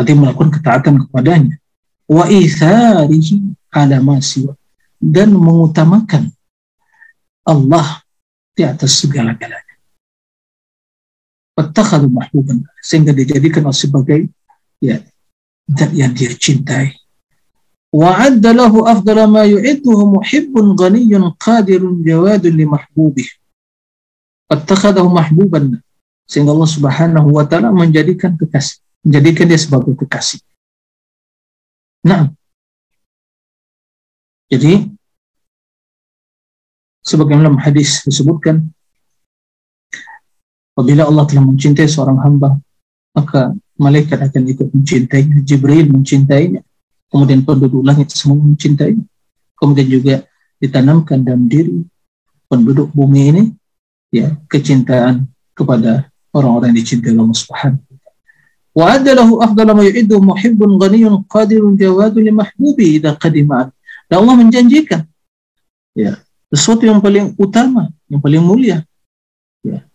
Artinya melakukan ketaatan kepadanya. Wa itharihi ala masiwa. Dan mengutamakan Allah di atas segala-galanya wattakhadhu mahbuban sehingga dijadikan sebagai ya dan yang dia cintai lahu afdala ma yu'idduhu muhibbun ghaniyyun qadirun jawadun li mahbubih wattakhadahu mahbuban sehingga Allah Subhanahu wa taala menjadikan kekasih menjadikan dia sebagai kekasih. Nah jadi sebagaimana hadis disebutkan Apabila Allah telah mencintai seorang hamba, maka malaikat akan ikut mencintainya, Jibril mencintainya, kemudian penduduk langit semua mencintainya. Kemudian juga ditanamkan dalam diri penduduk bumi ini ya kecintaan kepada orang-orang yang dicintai Allah Subhanahu wa adda lahu afdala ma yu'iddu muhibbun ghaniyun qadirun jawadun li mahbubi. Dan Allah menjanjikan ya sesuatu yang paling utama, yang paling mulia. Ya.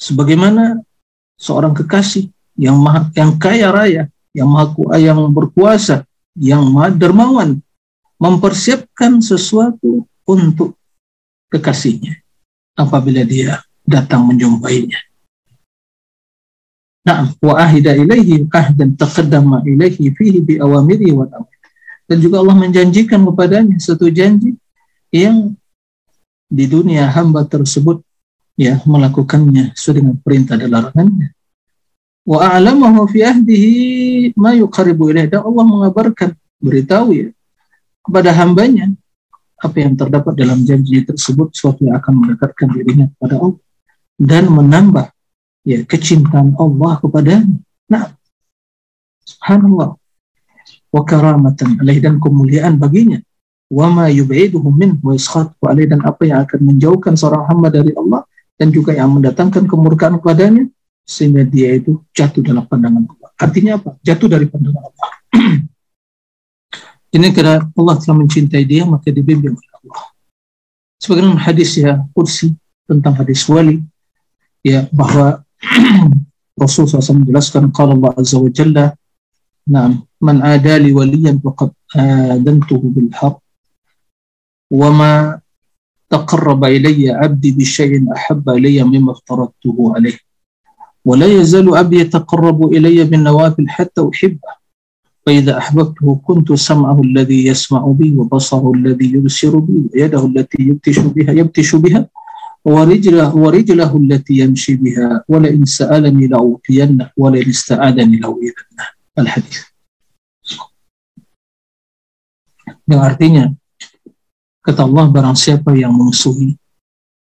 Sebagaimana seorang kekasih yang maha, yang kaya raya, yang maha yang berkuasa, yang dermawan mempersiapkan sesuatu untuk kekasihnya apabila dia datang menjumpainya. Nah, wa ahida ilaihi ahdan taqaddama ilaihi fihi bi awamiri wa Dan juga Allah menjanjikan kepadanya satu janji yang di dunia hamba tersebut ya melakukannya sesuai dengan perintah dan larangannya. Wa a'lamahu fi ahdihi ma yuqaribu ilaihi. Dan Allah mengabarkan, beritahu ya kepada hambanya apa yang terdapat dalam janji tersebut suatu yang akan mendekatkan dirinya kepada Allah dan menambah ya kecintaan Allah kepadanya. Nah, subhanallah wa karamatan alaih dan kemuliaan baginya wa ma yub'iduhu min wa yaskhatu alaih dan apa yang akan menjauhkan seorang hamba dari Allah dan juga yang mendatangkan kemurkaan kepadanya sehingga dia itu jatuh dalam pandangan Allah. Artinya apa? Jatuh dari pandangan Allah. [clears throat] Ini karena Allah telah mencintai dia maka dibimbing oleh Allah. Sebagaimana hadis ya kursi tentang hadis wali ya bahwa [clears throat] Rasul SAW menjelaskan kalau Allah Azza wa Jalla Naam, man adali waliyan faqad adantuhu bil haqq wa ma taqarraba ilayya 'abdi bi ahabba ilayya mimma aftaradtuhu yazalu 'abdi yataqarrabu ilayya bin nawafil hatta uhibbah فإذا أحببته كنت سمعه الذي يسمع بي وبصره الذي يبصر بي ويده التي يبتش بها يبتش بها ورجله ورجله التي يمشي بها. ولئن سألني لأوتينه ولئن استعاذني لأوئذنه الحديث. Yang artinya kata Allah barang siapa yang memusuhi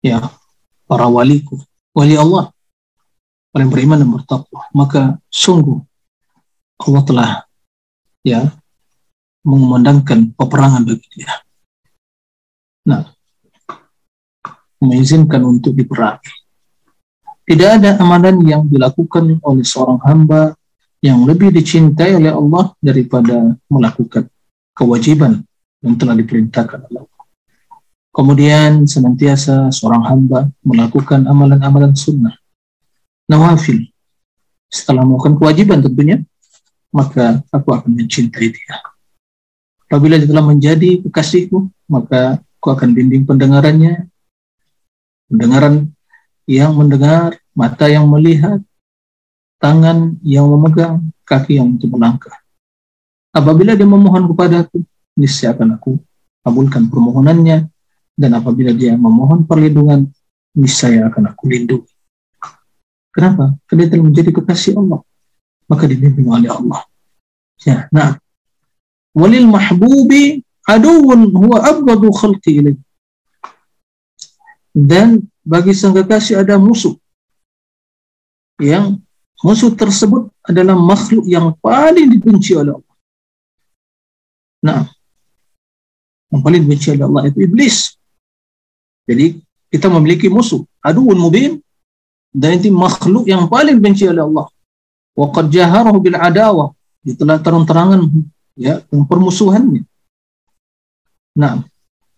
ya para waliku wali Allah orang beriman dan bertakwa maka sungguh Allah telah ya mengumandangkan peperangan bagi dia. Nah, mengizinkan untuk diperangi. Tidak ada amalan yang dilakukan oleh seorang hamba yang lebih dicintai oleh Allah daripada melakukan kewajiban yang telah diperintahkan oleh Allah. Kemudian senantiasa seorang hamba melakukan amalan-amalan sunnah, nawafil. Setelah melakukan kewajiban tentunya, maka aku akan mencintai dia. Apabila dia telah menjadi kekasihku, maka aku akan bimbing pendengarannya, pendengaran yang mendengar, mata yang melihat, tangan yang memegang, kaki yang untuk melangkah. Apabila dia memohon kepadaku, niscaya akan aku kabulkan permohonannya, dan apabila dia memohon perlindungan, niscaya akan aku lindungi. Kenapa? Karena dia telah menjadi kekasih Allah maka dibimbing oleh Allah. Ya, nah. Walil mahbubi aduun huwa abghadu khalqi ilaih. Dan bagi sang kekasih ada musuh. Yang musuh tersebut adalah makhluk yang paling dibenci oleh Allah. Nah, yang paling dibenci oleh Allah itu iblis. Jadi kita memiliki musuh, aduun mubin, dan itu makhluk yang paling dibenci oleh Allah. Wa qad jaharahu bil adawah. Telah terang-terangan ya permusuhannya. Nah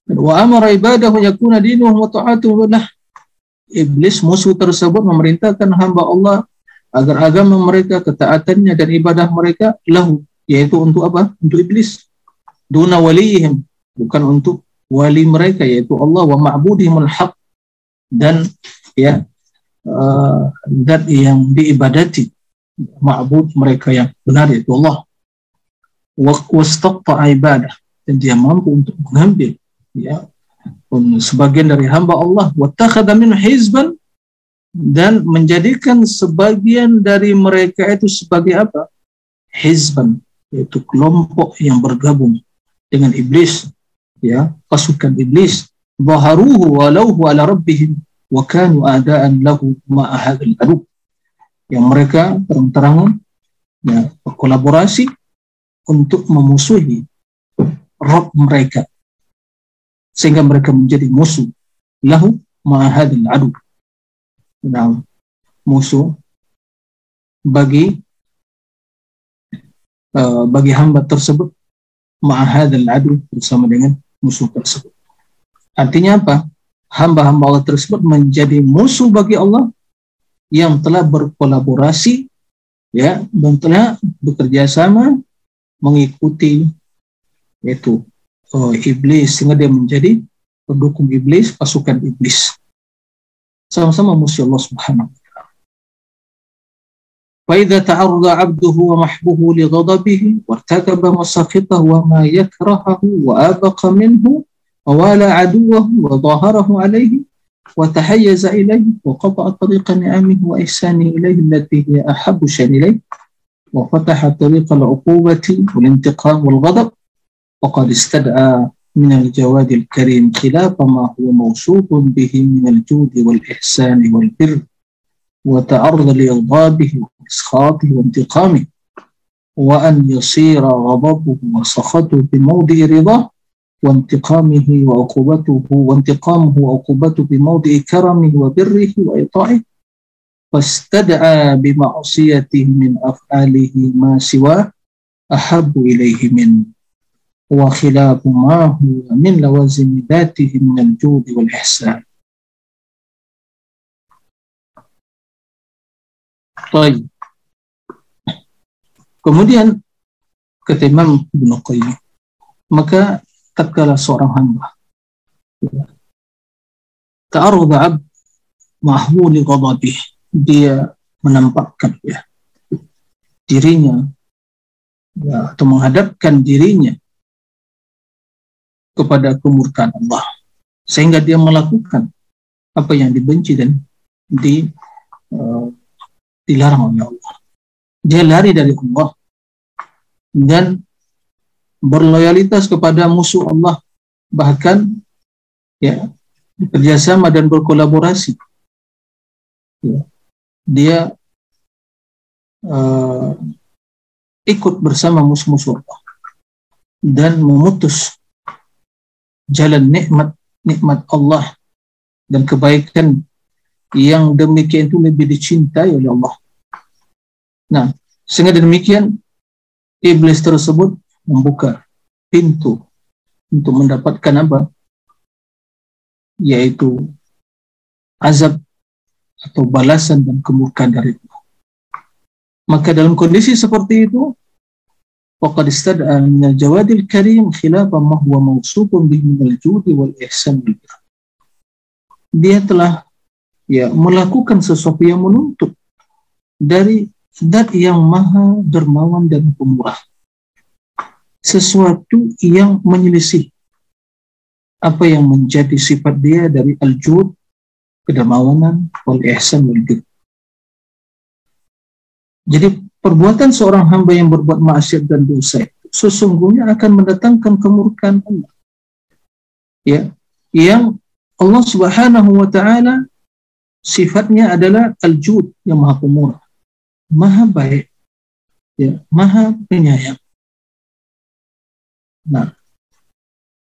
wa amara ibadahu yakuna dinuhu wa ta'atuhu lah. Iblis musuh tersebut memerintahkan hamba Allah agar agama mereka ketaatannya dan ibadah mereka lahu. Yaitu untuk apa? Untuk iblis. Duna waliyihim bukan untuk wali mereka yaitu Allah. Wa ma'budihimul haq. Dan ya uh, yang diibadati ma'bud mereka yang benar yaitu Allah. Ibadah dan dia mampu untuk mengambil ya sebagian dari hamba Allah. Min hizban dan menjadikan sebagian dari mereka itu sebagai apa? Hizban yaitu kelompok yang bergabung dengan iblis ya pasukan iblis. Baharuhu walau ala rabbihim wa kanu adaan lahu ma'a hadzal yang mereka terang-terangan ya, berkolaborasi untuk memusuhi Rob mereka. Sehingga mereka menjadi musuh. Lahu ma'ahadil adu nah, musuh bagi uh, bagi hamba tersebut ma'ahadil adu bersama dengan musuh tersebut. Artinya apa hamba-hamba Allah tersebut menjadi musuh bagi Allah yang telah berkolaborasi ya dan telah bekerja sama mengikuti yaitu uh, iblis sehingga dia menjadi pendukung iblis, pasukan iblis. Sama-sama musuh Allah Subhanahu wa taala. فإذا تعرض عبده ومحبوه لغضبه وارتكب مساخطه وما يكرهه وآبق منه ووالى عدوه وظاهره عليه وتحيز إليه وقطع طريق نعمه وإحسانه إليه التي هي أحب شيء إليه. وفتح طريق العقوبة والانتقام والغضب. وقد استدعى من الجواد الكريم خلاف ما هو موصوف به من الجود والإحسان والبر وتعرض لإغضابه وإسخاطه وانتقامه. وأن يصير غضبه وسخطه بموضع رضاه. وانتقامه وعقوبته وانتقامه وعقوبته بموضع كرمه وبره وإطاعه فاستدعى بمعصيته من أفعاله ما سواه أحب إليه منه وخلاف ما هو من لوازم ذاته من الجود والإحسان. طيب. Kemudian kata Imam Ibn Qayyim, maka tatkala seorang hamba ta'arud abd mahmuli ghadabih dia menampakkan ya dirinya ya, atau menghadapkan dirinya kepada kemurkaan Allah sehingga dia melakukan apa yang dibenci dan di uh, dilarang oleh Allah. Dia lari dari Allah dan berloyalitas kepada musuh Allah bahkan ya bekerjasama dan berkolaborasi. Ya, dia uh, ikut bersama musuh-musuh Allah dan memutus jalan nikmat nikmat Allah dan kebaikan yang demikian itu lebih dicintai oleh Allah. Nah, sehingga demikian iblis tersebut membuka pintu untuk mendapatkan apa? Yaitu azab atau balasan dan kemurkaan dari Allah. Maka dalam kondisi seperti itu, وقد استدعى من الجواد الكريم خلاف ما هو موصوف به من الجود والإحسان dia telah ya melakukan sesuatu yang menuntut dari zat yang maha dermawan dan pemurah sesuatu yang menyelisih apa yang menjadi sifat dia dari al-jud kedermawanan wal ihsan wal jadi perbuatan seorang hamba yang berbuat maksiat dan dosa sesungguhnya akan mendatangkan kemurkaan Allah. Ya, yang Allah Subhanahu wa taala sifatnya adalah al-jud yang maha pemurah, maha baik, ya, maha penyayang. Nah,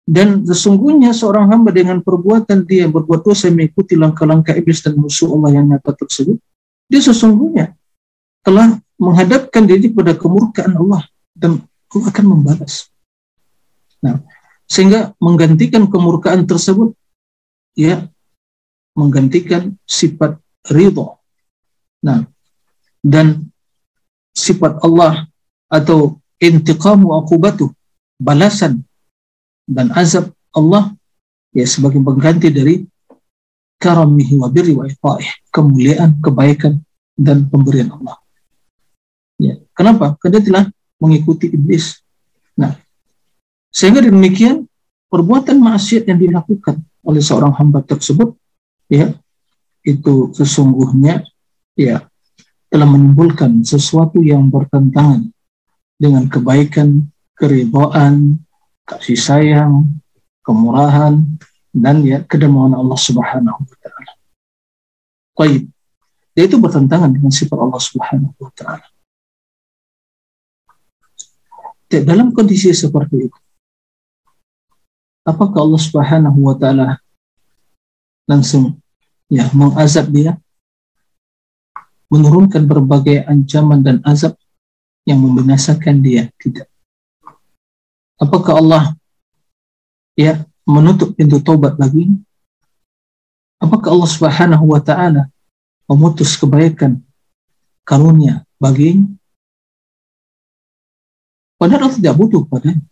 dan sesungguhnya seorang hamba dengan perbuatan dia berbuat dosa mengikuti langkah-langkah iblis dan musuh Allah yang nyata tersebut, dia sesungguhnya telah menghadapkan diri pada kemurkaan Allah dan Allah akan membalas. Nah, sehingga menggantikan kemurkaan tersebut ya menggantikan sifat ridho. Nah, dan sifat Allah atau intiqamu akubatu balasan dan azab Allah ya sebagai pengganti dari karamihi wa birri wa kemuliaan, kebaikan dan pemberian Allah. Ya. Kenapa? Karena telah mengikuti iblis. Nah, sehingga demikian perbuatan maksiat yang dilakukan oleh seorang hamba tersebut, ya, itu sesungguhnya ya telah menimbulkan sesuatu yang bertentangan dengan kebaikan, keridhaan, kasih sayang, kemurahan, dan ya kedemauan Allah Subhanahu wa taala. Baik. Dia itu bertentangan dengan sifat Allah Subhanahu wa taala. dalam kondisi seperti itu apakah Allah Subhanahu wa taala langsung ya mengazab dia menurunkan berbagai ancaman dan azab yang membinasakan dia tidak apakah Allah ya menutup pintu taubat bagi apakah Allah Subhanahu wa taala memutus kebaikan karunia bagi padahal Allah tidak butuh padanya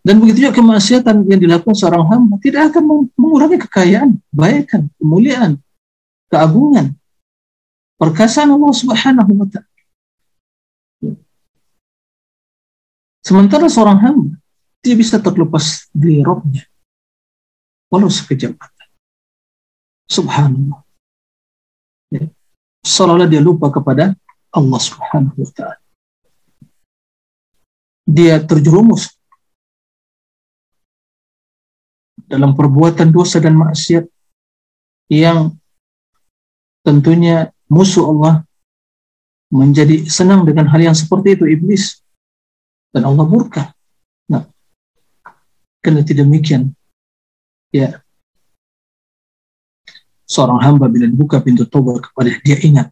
dan begitu juga kemaksiatan yang dilakukan seorang hamba tidak akan mengurangi kekayaan, kebaikan, kemuliaan, keagungan, perkasaan Allah Subhanahu wa taala. Sementara seorang hamba dia bisa terlepas dari rohnya walau sekejap mata. Subhanallah. Ya. Seolah-olah dia lupa kepada Allah Subhanahu wa taala. Dia terjerumus dalam perbuatan dosa dan maksiat yang tentunya musuh Allah menjadi senang dengan hal yang seperti itu iblis dan Allah murka. Nah, karena tidak demikian, ya seorang hamba bila dibuka pintu tobat kepada dia ingat,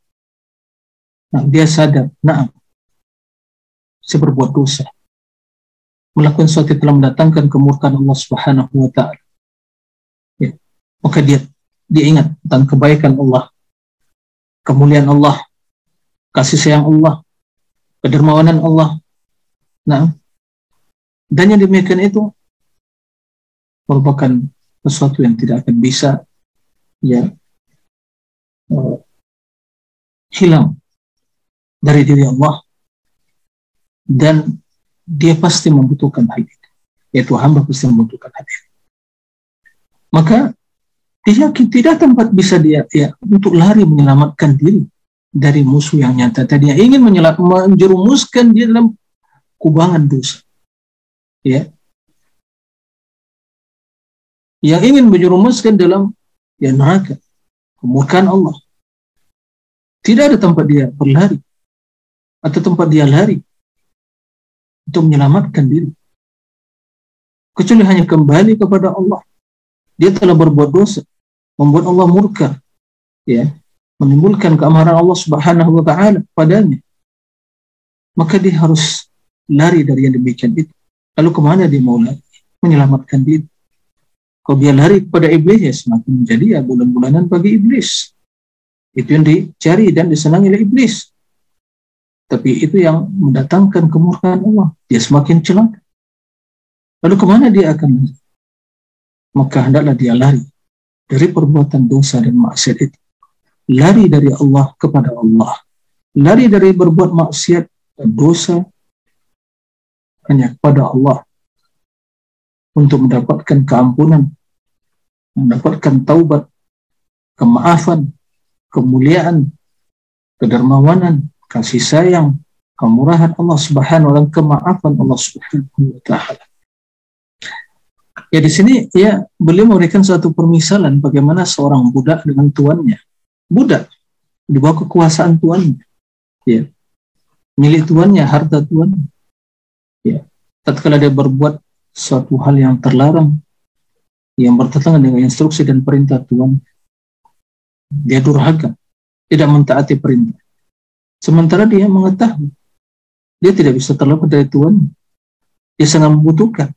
nah dia sadar, nah saya berbuat dosa, melakukan sesuatu yang telah mendatangkan kemurkaan Allah Subhanahu wa taala maka dia dia ingat tentang kebaikan Allah, kemuliaan Allah, kasih sayang Allah, kedermawanan Allah. Nah, dan yang demikian itu merupakan sesuatu yang tidak akan bisa ya uh, hilang dari diri Allah. Dan dia pasti membutuhkan hal itu yaitu hamba pasti membutuhkan hal itu maka dia tidak tempat bisa dia ya untuk lari menyelamatkan diri dari musuh yang nyata tadi. Ingin menjerumuskan dia dalam kubangan dosa ya. Yang ingin menjerumuskan dalam ya neraka. Kemurkaan Allah. Tidak ada tempat dia berlari. Atau tempat dia lari untuk menyelamatkan diri. Kecuali hanya kembali kepada Allah. Dia telah berbuat dosa. Membuat Allah murka. Ya. Menimbulkan keamaran Allah Subhanahu wa taala padanya. Maka dia harus lari dari yang demikian itu. Lalu ke mana dia mau lari? Menyelamatkan diri. Kalau dia lari kepada iblis? Ya semakin menjadi ya bulan-bulanan bagi iblis. Itu yang dicari dan disenangi oleh iblis. Tapi itu yang mendatangkan kemurkaan Allah. Dia semakin celaka. Lalu ke mana dia akan lari? Maka hendaklah dia lari dari perbuatan dosa dan maksiat itu. Lari dari Allah kepada Allah. Lari dari berbuat maksiat dan dosa hanya kepada Allah untuk mendapatkan keampunan, mendapatkan taubat, kemaafan, kemuliaan, kedermawanan, kasih sayang, kemurahan Allah Subhanahu wa taala, kemaafan Allah Subhanahu wa taala. Ya di sini ya beliau memberikan suatu permisalan bagaimana seorang budak dengan tuannya. Budak di bawah kekuasaan tuannya. Ya. Milik tuannya, harta tuannya. Ya. Tatkala dia berbuat suatu hal yang terlarang yang bertentangan dengan instruksi dan perintah Tuhan, dia durhaka, tidak mentaati perintah. Sementara dia mengetahui dia tidak bisa terlepas dari Tuhan. Dia sangat membutuhkan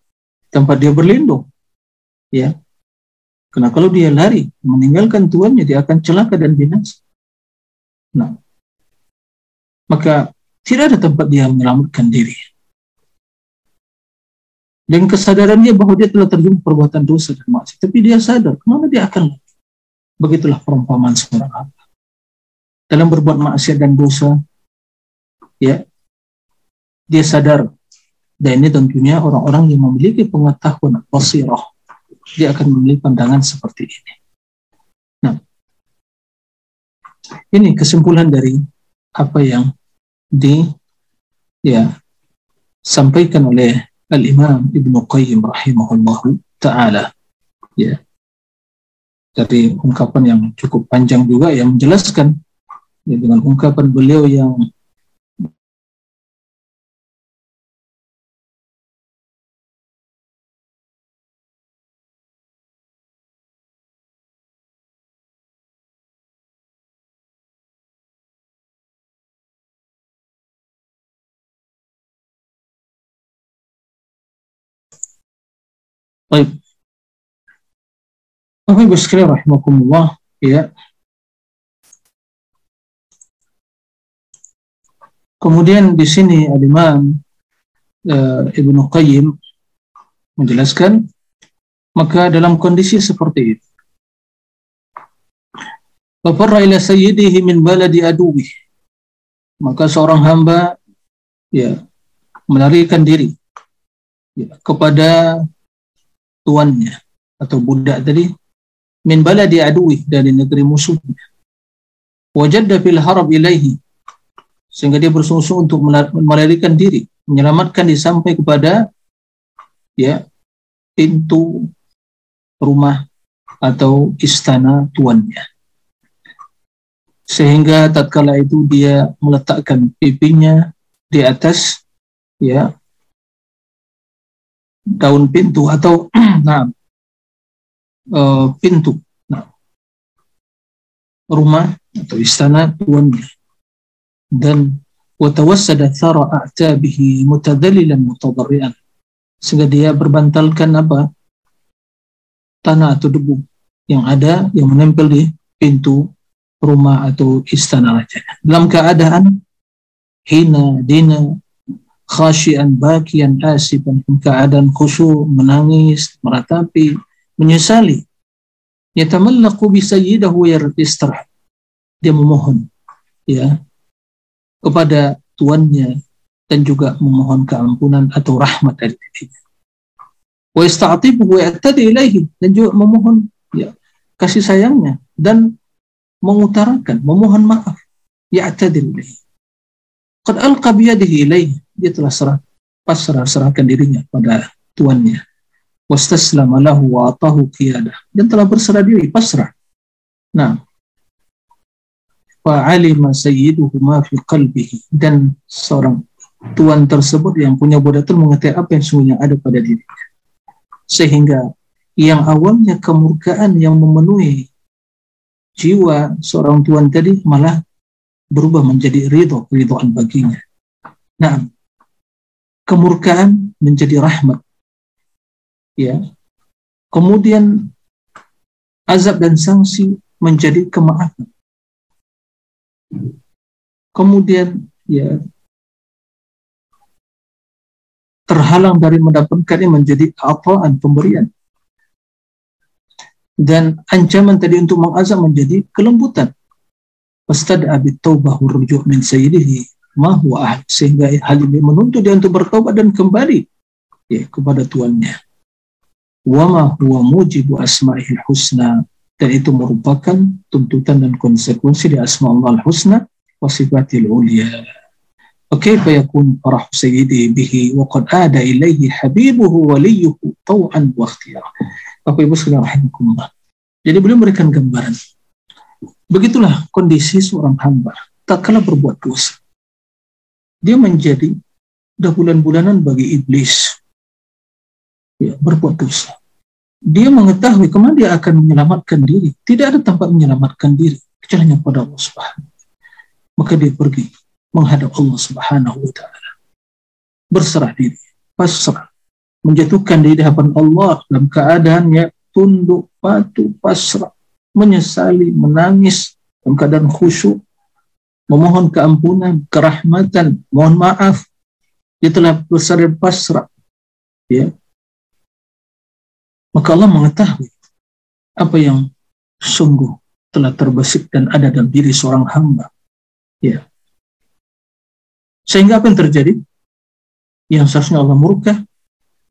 tempat dia berlindung. Ya. Karena kalau dia lari meninggalkan tuannya dia akan celaka dan binasa. Nah, maka tidak ada tempat dia menyelamatkan diri. Dan kesadaran dia bahwa dia telah terjun perbuatan dosa dan maksiat, tapi dia sadar ke mana dia akan Begitulah perumpamaan seorang hamba. Dalam berbuat maksiat dan dosa, ya, dia sadar dan ini tentunya orang-orang yang memiliki pengetahuan basirah, dia akan memiliki pandangan seperti ini. Nah, ini kesimpulan dari apa yang di ya sampaikan oleh Al-Imam Ibnu Qayyim rahimahullah taala. Ya. Dari ungkapan yang cukup panjang juga yang menjelaskan ya, dengan ungkapan beliau yang Baik. Bapak Ibu sekalian rahimakumullah, ya. Kemudian di sini Al-Imam uh, Ibnu Qayyim menjelaskan maka dalam kondisi seperti itu Fafarra ila sayyidihi min baladi aduwi maka seorang hamba ya melarikan diri ya, kepada tuannya atau budak tadi min baladi aduwi dari negeri musuhnya wajadda fil harab ilaihi sehingga dia bersungguh-sungguh untuk melarikan diri, menyelamatkan diri sampai kepada ya pintu rumah atau istana tuannya. Sehingga tatkala itu dia meletakkan pipinya di atas ya daun pintu atau [clears throat] nah uh, pintu. Nah, rumah atau istana tuannya dan watawassada thara a'tabihi mutadallilan mutadarrian sehingga dia berbantalkan apa? Tanah atau debu yang ada yang menempel di pintu rumah atau istana raja. Dalam keadaan hina dina khasyian bakian asiban keadaan khusyuk menangis meratapi menyesali yatamallaqu bi sayyidahu yartistarah dia memohon ya kepada tuannya dan juga memohon keampunan atau rahmat dari dirinya. Wa ista'tibu wa ya'tadi ilaihi dan juga memohon ya, kasih sayangnya dan mengutarakan, memohon maaf. Ya'tadi ilaihi. Qad alqa biyadihi ilaihi. Dia telah serah, pasrah serahkan dirinya pada tuannya. Wastaslama lahu wa atahu qiyadah. Dan telah berserah diri, pasrah. Nah, fa'alima sayyiduhu ma fi qalbihi dan seorang tuan tersebut yang punya budak itu mengetahui apa yang sungguhnya ada pada dirinya sehingga yang awalnya kemurkaan yang memenuhi jiwa seorang tuan tadi malah berubah menjadi ridho ridhoan baginya nah kemurkaan menjadi rahmat. Ya. Kemudian azab dan sanksi menjadi kemaafan. Kemudian ya terhalang dari mendapatkannya menjadi apaan pemberian. Dan ancaman tadi untuk mengazab menjadi kelembutan. Wastad'a taubah rujuk min sayyidihi ma huwa sehingga hal ini menuntut dia untuk bertobat dan kembali ya, kepada tuannya wa ma huwa mujibu asma'il husna dan itu merupakan tuntutan dan konsekuensi di asma Allah al-husna wa sifatil ulia وكيف يكون فرح سيدي به وقد آد إليه حبيبه وليه طوعا واختيارا Bapak Ibu sekalian rahimakumullah. Jadi beliau memberikan gambaran. Begitulah kondisi seorang hamba tak kala berbuat dosa. Dia menjadi dah bulan-bulanan bagi iblis. Ya, berbuat dosa dia mengetahui ke mana dia akan menyelamatkan diri. Tidak ada tempat menyelamatkan diri kecuali pada Allah Subhanahu. Maka dia pergi menghadap Allah Subhanahu wa taala. Berserah diri, pasrah, menjatuhkan diri di hadapan Allah dalam keadaannya tunduk, patuh, pasrah, menyesali, menangis dalam keadaan khusyuk, memohon keampunan, kerahmatan, mohon maaf. Dia telah berserah pasrah. Ya, maka Allah mengetahui apa yang sungguh telah terbesit dan ada dalam diri seorang hamba. Ya. Sehingga apa yang terjadi? Yang seharusnya Allah murka,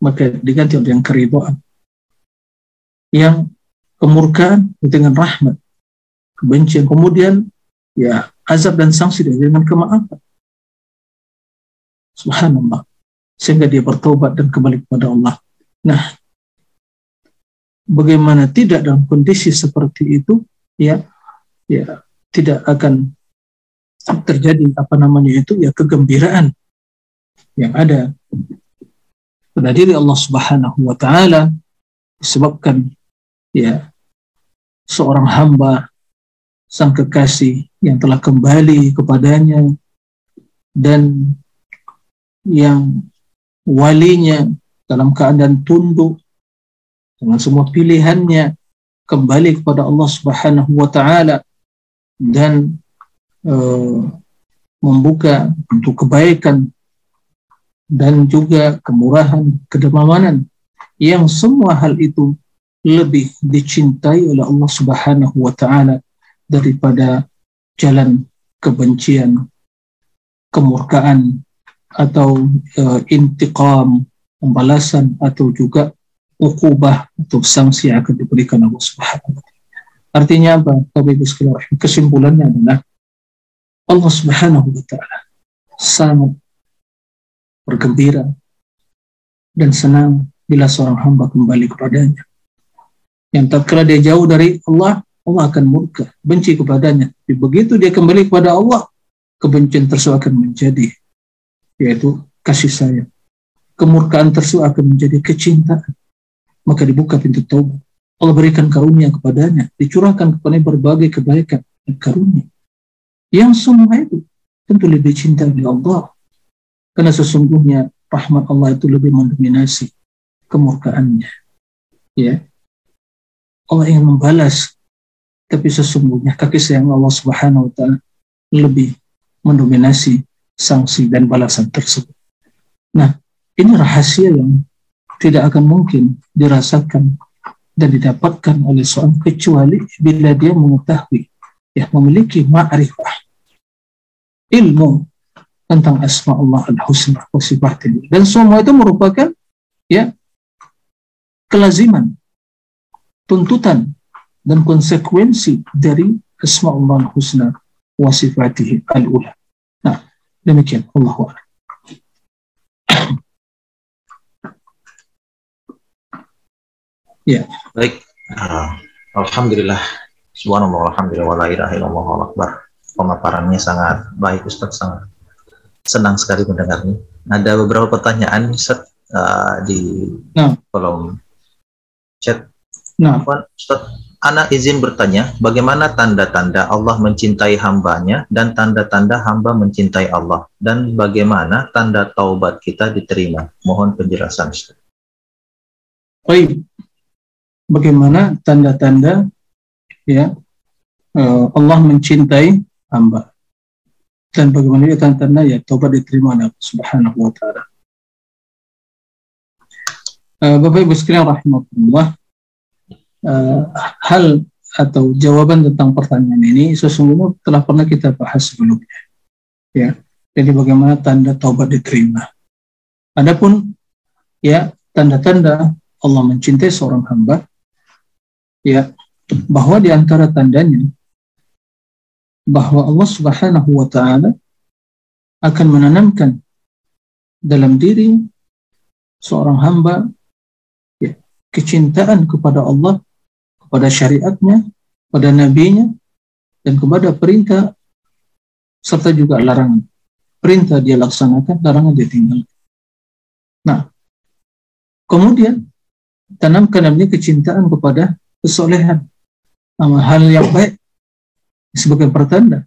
maka diganti oleh yang keribuan. Yang kemurkaan dengan rahmat, kebencian, kemudian ya azab dan sanksi dengan kemaafan. Subhanallah. Sehingga dia bertobat dan kembali kepada Allah. Nah, bagaimana tidak dalam kondisi seperti itu ya ya tidak akan terjadi apa namanya itu ya kegembiraan yang ada pada diri Allah Subhanahu wa taala disebabkan ya seorang hamba sang kekasih yang telah kembali kepadanya dan yang walinya dalam keadaan tunduk dengan semua pilihannya kembali kepada Allah Subhanahu wa taala dan eh, membuka untuk kebaikan dan juga kemurahan, kedermawanan yang semua hal itu lebih dicintai oleh Allah Subhanahu wa taala daripada jalan kebencian, kemurkaan atau uh, intiqam, pembalasan atau juga ukubah atau sanksi yang akan diberikan Allah Subhanahu. Artinya apa? Bapak Ibu kesimpulannya adalah Allah Subhanahu wa taala sangat bergembira dan senang bila seorang hamba kembali kepadanya. Yang tak kira dia jauh dari Allah, Allah akan murka, benci kepadanya. Tapi begitu dia kembali kepada Allah, kebencian tersebut akan menjadi yaitu kasih sayang. Kemurkaan tersebut akan menjadi kecintaan. Maka dibuka pintu taubat. Allah berikan karunia kepadanya, dicurahkan kepada berbagai kebaikan dan karunia. Yang semua itu tentu lebih cinta oleh Allah. Karena sesungguhnya rahmat Allah itu lebih mendominasi kemurkaannya. Ya. Allah ingin membalas tapi sesungguhnya kaki sayang Allah Subhanahu wa taala lebih mendominasi sanksi dan balasan tersebut. Nah, ini rahasia yang tidak akan mungkin dirasakan dan didapatkan oleh seorang kecuali bila dia mengetahui ya memiliki ma'rifah ilmu tentang asma Allah al-husna wa sifatnya dan semua itu merupakan ya kelaziman tuntutan dan konsekuensi dari asma Allah al-husna wa sifatihi al-ula. Nah demikian. Allah ya. Baik. Uh, Alhamdulillah. Subhanallah Alhamdulillah wa la ilaha illallah akbar. Pemaparannya sangat baik Ustaz sangat senang sekali mendengarnya. Ada beberapa pertanyaan Ustaz uh, di nah. kolom chat. Nah. Ustaz Anak izin bertanya, bagaimana tanda-tanda Allah mencintai hambanya dan tanda-tanda hamba mencintai Allah? Dan bagaimana tanda taubat kita diterima? Mohon penjelasan. Baik, bagaimana tanda-tanda ya uh, Allah mencintai hamba dan bagaimana tanda-tanda ya taubat diterima oleh Allah Subhanahu wa taala. Uh, Bapak Ibu sekalian rahimahullah uh, hal atau jawaban tentang pertanyaan ini sesungguhnya telah pernah kita bahas sebelumnya. Ya. Jadi bagaimana tanda taubat diterima. Adapun ya tanda-tanda Allah mencintai seorang hamba ya bahwa di antara tandanya bahwa Allah Subhanahu wa taala akan menanamkan dalam diri seorang hamba ya, kecintaan kepada Allah, kepada syariatnya, pada nabinya dan kepada perintah serta juga larangan. Perintah dia laksanakan, larangan dia tinggalkan. Nah, kemudian tanamkan ini kecintaan kepada kesolehan, hal yang baik sebagai pertanda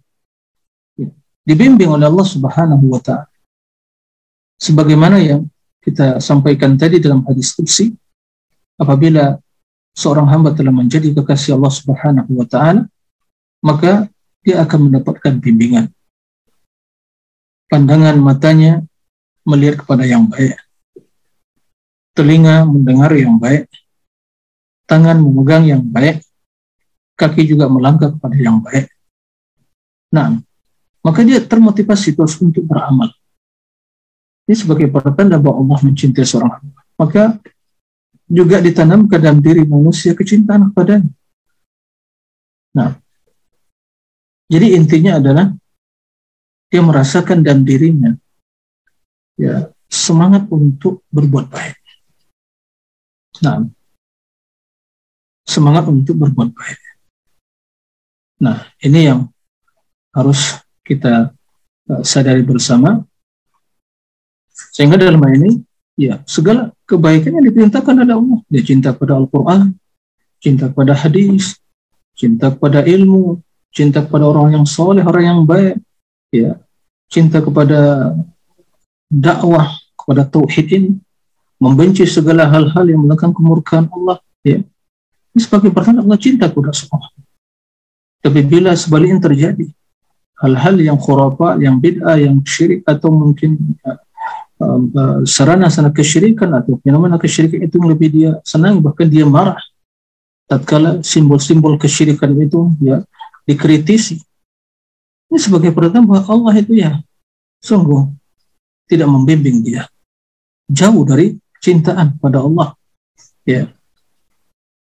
ya, dibimbing oleh Allah Subhanahu wa taala. Sebagaimana yang kita sampaikan tadi dalam hadis qudsi apabila seorang hamba telah menjadi kekasih Allah Subhanahu wa taala maka dia akan mendapatkan bimbingan. Pandangan matanya melihat kepada yang baik. Telinga mendengar yang baik. Tangan memegang yang baik. Kaki juga melangkah kepada yang baik. Nah, maka dia termotivasi terus untuk beramal. Ini sebagai pertanda bahwa Allah mencintai seorang hamba. Maka juga ditanamkan dalam diri manusia kecintaan kepadanya. Nah, jadi intinya adalah dia merasakan dalam dirinya ya semangat untuk berbuat baik. Nah, semangat untuk berbuat baik. Nah, ini yang harus kita uh, sadari bersama sehingga dalam hal ini ya segala kebaikan yang diperintahkan oleh Allah dia cinta pada Al-Quran cinta pada hadis cinta kepada ilmu cinta kepada orang yang soleh orang yang baik ya cinta kepada dakwah kepada tauhid ini membenci segala hal-hal yang melakukan kemurkaan Allah Ya. Ini sebagai pertanda Allah cinta kepada seorang. Tapi bila sebaliknya terjadi, hal-hal yang khurafat, yang bid'ah, yang syirik atau mungkin uh, sarana-sarana kesyirikan atau fenomena kesyirikan itu lebih dia. Senang bahkan dia marah. Tatkala simbol-simbol kesyirikan itu ya dikritisi. Ini sebagai pertanda bahwa Allah itu ya sungguh tidak membimbing dia. Jauh dari cintaan pada Allah ya.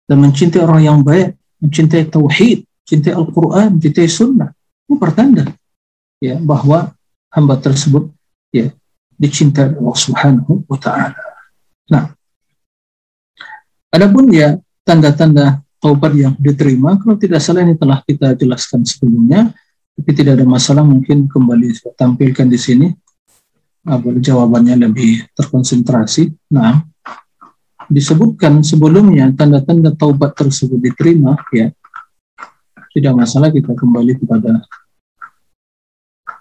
Dan mencintai orang yang baik mencintai tauhid cintai Al-Quran cintai sunnah. Ini pertanda ya bahwa hamba tersebut ya dicintai Allah Subhanahu wa taala. Nah, adapun ya tanda-tanda taubat yang diterima kalau tidak salah ini telah kita jelaskan sebelumnya tapi tidak ada masalah mungkin kembali saya tampilkan di sini agar jawabannya lebih terkonsentrasi. Nah, disebutkan sebelumnya tanda-tanda taubat tersebut diterima ya tidak masalah kita kembali kepada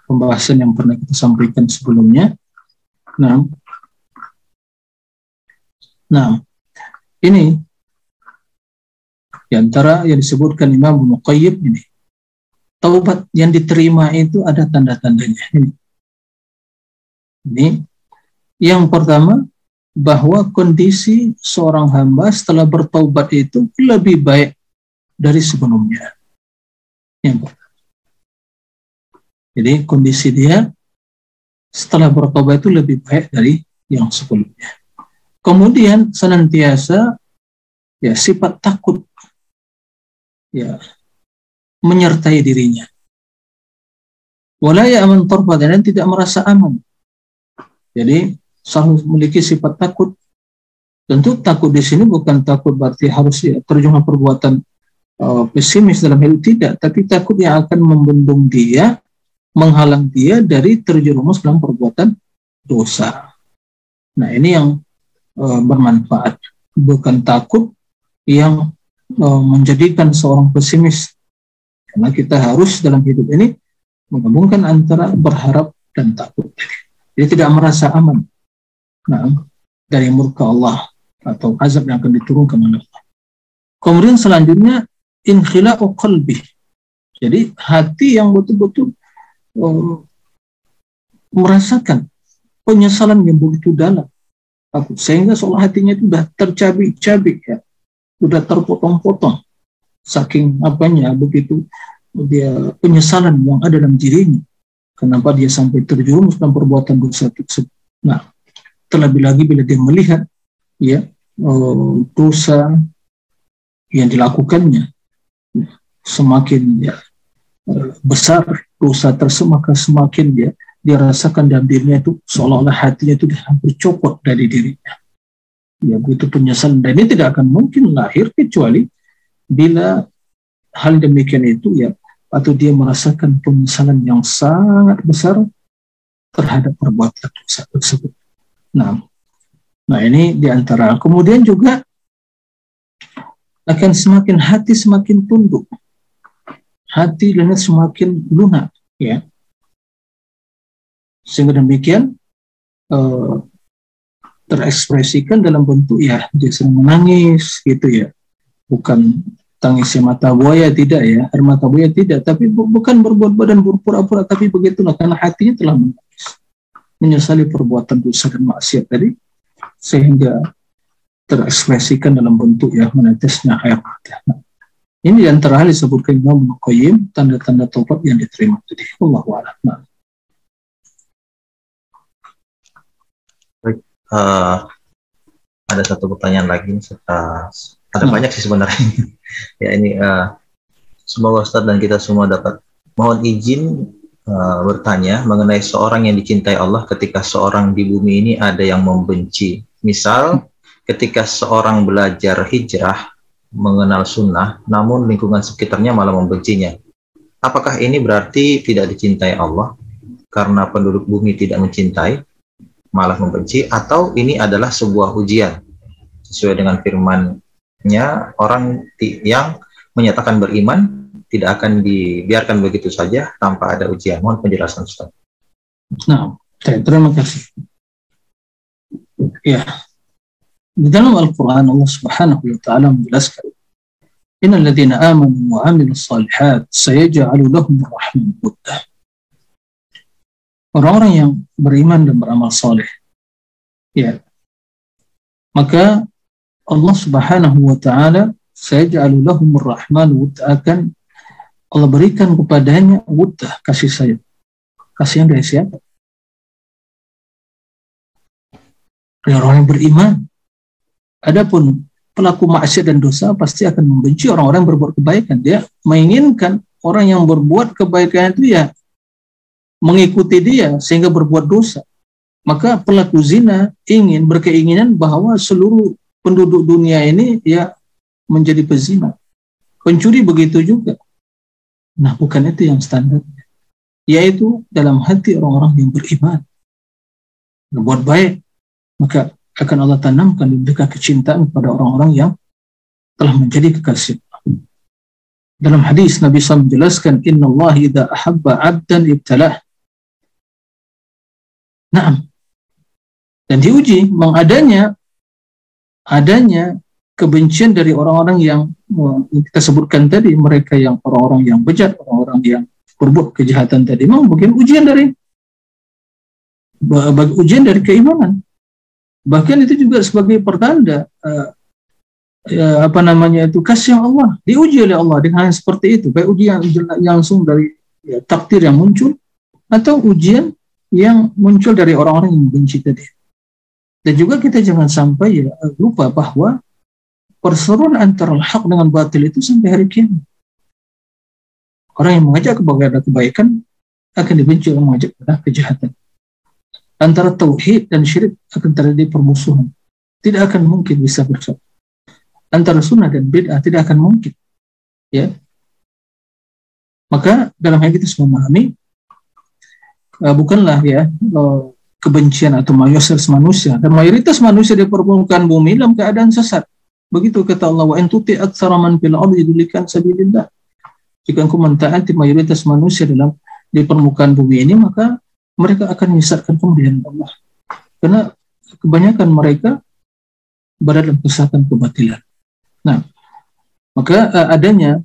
pembahasan yang pernah kita sampaikan sebelumnya. Nah, nah ini di antara yang disebutkan Imam Muqayyib ini. Taubat yang diterima itu ada tanda-tandanya. Ini. ini. Yang pertama, bahwa kondisi seorang hamba setelah bertaubat itu lebih baik dari sebelumnya. Yang Jadi kondisi dia setelah bertobat itu lebih baik dari yang sebelumnya. Kemudian senantiasa ya sifat takut ya menyertai dirinya. Walaya aman torbat dan tidak merasa aman. Jadi selalu memiliki sifat takut. Tentu takut di sini bukan takut berarti harus ya, terjemah perbuatan uh, pesimis dalam hidup tidak, tapi takut yang akan membendung dia, menghalang dia dari terjerumus dalam perbuatan dosa. Nah ini yang uh, bermanfaat, bukan takut yang uh, menjadikan seorang pesimis. Karena kita harus dalam hidup ini menggabungkan antara berharap dan takut. Jadi tidak merasa aman nah, dari murka Allah atau azab yang akan diturunkan oleh Allah. Kemudian selanjutnya inkhila'u qalbi. Jadi hati yang betul-betul merasakan penyesalan yang begitu dalam. Aku sehingga seolah hatinya itu sudah tercabik-cabik ya, sudah terpotong-potong. Saking apanya begitu dia penyesalan yang ada dalam dirinya. Kenapa dia sampai terjerumus dalam perbuatan dosa tersebut. Nah, terlebih lagi bila dia melihat ya uh, dosa yang dilakukannya semakin ya besar dosa tersebut maka semakin dia dia rasakan dalam dirinya itu seolah-olah hatinya itu hampir copot dari dirinya ya begitu penyesalan dan ini tidak akan mungkin lahir kecuali bila hal demikian itu ya atau dia merasakan penyesalan yang sangat besar terhadap perbuatan dosa tersebut. Nah, nah ini di antara. Kemudian juga akan semakin hati semakin tunduk hati dan semakin lunak ya. Sehingga demikian uh, terekspresikan dalam bentuk ya dia sering menangis gitu ya. Bukan tangisnya mata buaya tidak ya. Air mata buaya tidak tapi bu bukan berbuat badan berpura-pura tapi begitulah. Karena hatinya telah menangis. Menyesali perbuatan dosa dan maksiat tadi. Sehingga terekspresikan dalam bentuk ya menetesnya air mata. Ini yang terakhir disebutkan Imam Qayyim tanda-tanda tobat yang diterima tadi. Allah Nah. Baik, uh, ada satu pertanyaan lagi. Uh, ada nah. banyak sih sebenarnya. [laughs] ya ini uh, semoga Ustadz dan kita semua dapat mohon izin uh, bertanya mengenai seorang yang dicintai Allah ketika seorang di bumi ini ada yang membenci. Misal ketika seorang belajar hijrah mengenal sunnah, namun lingkungan sekitarnya malah membencinya. Apakah ini berarti tidak dicintai Allah karena penduduk bumi tidak mencintai, malah membenci, atau ini adalah sebuah ujian sesuai dengan firman-Nya orang yang menyatakan beriman tidak akan dibiarkan begitu saja tanpa ada ujian. Mohon penjelasan Ustaz. Nah, terima kasih. Ya, Di dalam Al-Quran Allah Subhanahu wa Ta'ala menjelaskan Innal ladzina amanu wa amilus salihat sayaj'alu lahum rahman wuddah. Orang-orang yang beriman dan beramal soleh, ya, maka Allah Subhanahu wa Ta'ala sayaj'alu lahum rahman wuddah akan Allah berikan kepadanya wuddah kasih sayang. Kasih dari siapa? Dari orang yang beriman. Adapun pelaku maksiat dan dosa pasti akan membenci orang-orang yang berbuat kebaikan. Dia menginginkan orang yang berbuat kebaikan itu ya mengikuti dia sehingga berbuat dosa. Maka pelaku zina ingin berkeinginan bahwa seluruh penduduk dunia ini ya menjadi pezina. Pencuri begitu juga. Nah, bukan itu yang standar. Yaitu dalam hati orang-orang yang beriman. Berbuat baik, maka akan Allah tanamkan di mereka kecintaan kepada orang-orang yang telah menjadi kekasih. Dalam hadis Nabi SAW menjelaskan, Inna Allah idha ahabba abdan ibtalah. Nah, dan diuji mengadanya adanya kebencian dari orang-orang yang kita sebutkan tadi mereka yang orang-orang yang bejat orang-orang yang berbuat kejahatan tadi memang mungkin ujian dari ujian dari keimanan Bahkan itu juga sebagai pertanda uh, ya, apa namanya itu kasih Allah. Diuji oleh Allah dengan hal seperti itu. Baik ujian langsung dari ya, takdir yang muncul atau ujian yang muncul dari orang-orang yang benci tadi. Dan juga kita jangan sampai ya lupa bahwa perseroan antara hak dengan batil itu sampai hari kiamat. Orang yang mengajak kepada kebaikan akan dibenci orang mengajak kejahatan antara tauhid dan syirik akan terjadi permusuhan. Tidak akan mungkin bisa bersatu. Antara sunnah dan bid'ah tidak akan mungkin. Ya. Maka dalam hal kita semua memahami uh, bukanlah ya uh, kebencian atau mayoritas manusia dan mayoritas manusia di permukaan bumi dalam keadaan sesat. Begitu kata Allah wa entuti aktsara man fil ardi. Jika engkau mentaati mayoritas manusia dalam di permukaan bumi ini maka mereka akan menyesatkan kemudian Allah. Karena kebanyakan mereka berada dalam kesatuan kebatilan. Nah, maka uh, adanya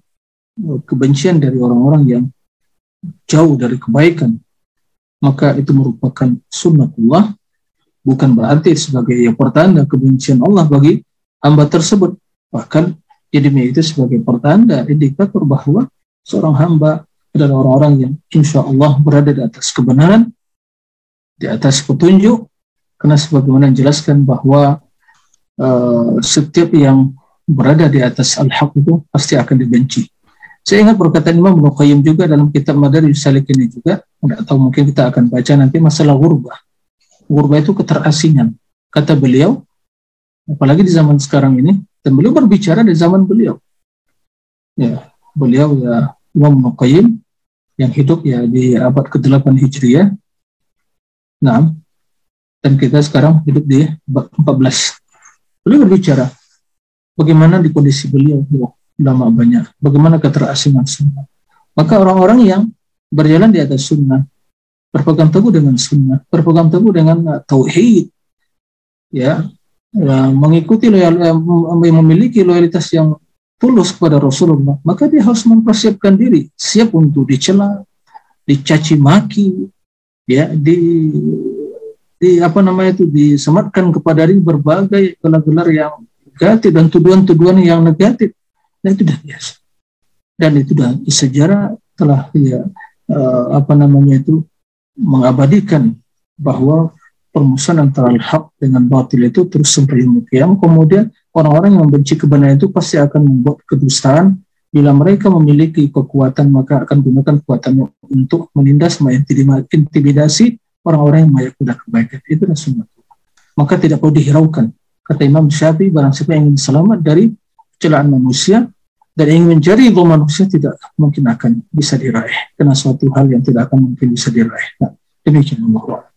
uh, kebencian dari orang-orang yang jauh dari kebaikan, maka itu merupakan sunnatullah, bukan berarti sebagai yang pertanda kebencian Allah bagi hamba tersebut. Bahkan jadi itu sebagai pertanda indikator bahwa seorang hamba adalah orang-orang yang insya Allah berada di atas kebenaran di atas petunjuk karena sebagaimana dijelaskan bahwa uh, setiap yang berada di atas al-haq itu pasti akan dibenci. Saya ingat perkataan Imam Ibnu Qayyim juga dalam kitab Madarij Salik ini juga, tahu mungkin kita akan baca nanti masalah gurbah. Gurbah itu keterasingan. Kata beliau, apalagi di zaman sekarang ini, dan beliau berbicara di zaman beliau. Ya, beliau ya Imam Ibnu Qayyim yang hidup ya di abad ke-8 Hijriah Nah, dan kita sekarang hidup di 14. Beliau berbicara bagaimana di kondisi beliau lama banyak, bagaimana keterasingan sunnah. Maka orang-orang yang berjalan di atas sunnah, berpegang teguh dengan sunnah, berpegang teguh dengan uh, tauhid, ya, ya mengikuti loyal, memiliki loyalitas yang tulus kepada Rasulullah, maka dia harus mempersiapkan diri, siap untuk dicela, dicaci maki, ya di di apa namanya itu disematkan kepada diri berbagai gelar-gelar yang negatif dan tuduhan-tuduhan yang negatif. Dan itu sudah biasa. Dan itu sudah sejarah telah ya uh, apa namanya itu mengabadikan bahwa permusuhan antara hak dengan batil itu terus sampai kiam kemudian orang-orang yang membenci kebenaran itu pasti akan membuat kedustaan. Bila mereka memiliki kekuatan, maka akan gunakan kekuatannya untuk menindas, mengintimidasi orang-orang yang banyak kuda kebaikan. Itu adalah sunnah. Maka tidak perlu dihiraukan. Kata Imam Syafi'i, barang siapa yang ingin selamat dari celaan manusia, dan ingin mencari ilmu manusia tidak mungkin akan bisa diraih. Karena suatu hal yang tidak akan mungkin bisa diraih. Nah, demikian Allah.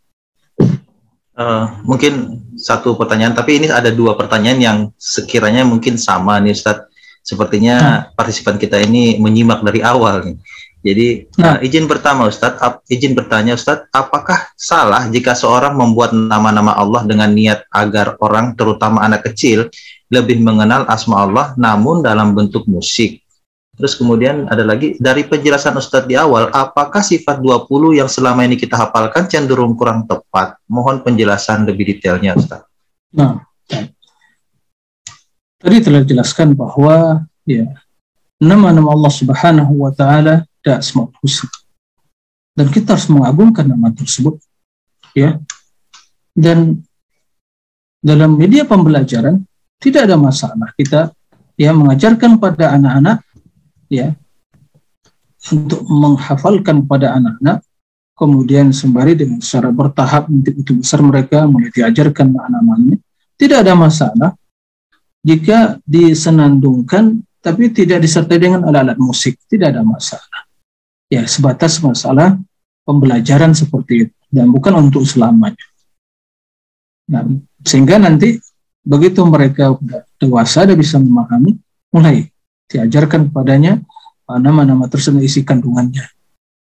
Uh, mungkin satu pertanyaan, tapi ini ada dua pertanyaan yang sekiranya mungkin sama nih Ustaz. Sepertinya hmm. partisipan kita ini menyimak dari awal nih. Jadi Nah. eh, izin pertama Ustadz, ap- izin bertanya Ustadz, apakah salah jika seorang membuat nama-nama Allah dengan niat agar orang, terutama anak kecil, lebih mengenal asma Allah, namun dalam bentuk musik? Terus kemudian ada lagi, dari penjelasan Ustadz di awal, apakah sifat 20 yang selama ini kita hafalkan cenderung kurang tepat? Mohon penjelasan lebih detailnya Ustadz. Nah, tadi telah dijelaskan bahwa ya nama-nama Allah Subhanahu wa taala ada asmaul husna. Dan kita harus mengagungkan nama tersebut ya. Dan dalam media pembelajaran tidak ada masalah kita ya mengajarkan pada anak-anak ya untuk menghafalkan pada anak-anak kemudian sembari dengan secara bertahap nanti itu besar mereka mulai diajarkan nama-namanya tidak ada masalah jika disenandungkan tapi tidak disertai dengan alat-alat musik tidak ada masalah ya sebatas masalah pembelajaran seperti itu dan bukan untuk selamanya. Nah, sehingga nanti begitu mereka sudah dewasa dan bisa memahami mulai diajarkan padanya uh, nama-nama tersebut isi kandungannya.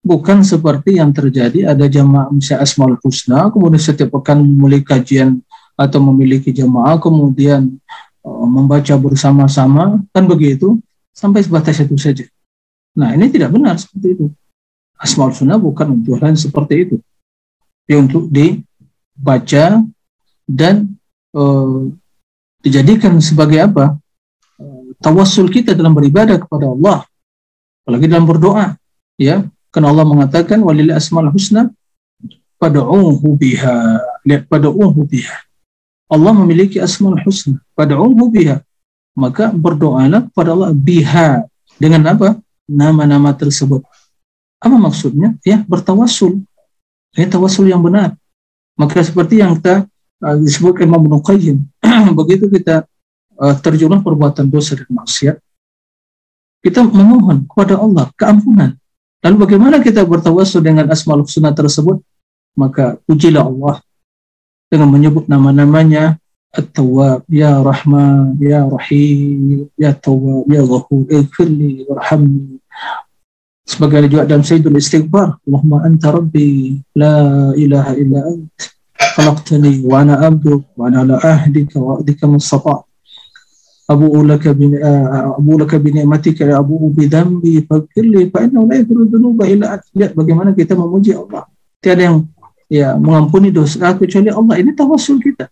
Bukan seperti yang terjadi ada jamaah misalnya Asmaul Husna kemudian setiap pekan mulai kajian atau memiliki jamaah kemudian uh, membaca bersama-sama kan begitu? Sampai sebatas itu saja. Nah ini tidak benar seperti itu. Asmaul Husna bukan untuk hal seperti itu. Dia untuk dibaca dan uh, dijadikan sebagai apa? Uh, tawassul kita dalam beribadah kepada Allah, apalagi dalam berdoa, ya. Karena Allah mengatakan walil asmaul husna pad'uhu biha. Lihat pad'uhu biha. Allah memiliki asmaul husna. Pad'uhu biha. Maka berdoalah kepada Allah biha. Dengan apa? Nama-nama tersebut. Apa maksudnya? Ya, bertawassul. Ini tawassul yang benar. Maka seperti yang kita uh, disebut Imam [clears throat] begitu kita uh, terjun perbuatan dosa dan maksiat, kita memohon kepada Allah keampunan. Lalu bagaimana kita bertawassul dengan asmaul husna tersebut? Maka pujilah Allah dengan menyebut nama-namanya At-Tawwab, Ya Rahman, Ya Rahim, Ya Tawwab, Ya Ghafur, Ighfirli, Warhamni. Sebagai juga dalam Sayyidul Istighfar, Allahumma anta Rabbi, La ilaha illa ant, khalaqtani wa ana abduk, wa ana ala ahdika wa ahdika mustata' أبوء لك بن... أبوء لك بنعمتك يا أبوء بذنبي فاغفر لي فإنه لا يغفر الذنوب إلا أنت. Lihat bagaimana kita memuji Allah. Tiada yang ya mengampuni dosa kecuali Allah. Ini tawassul kita.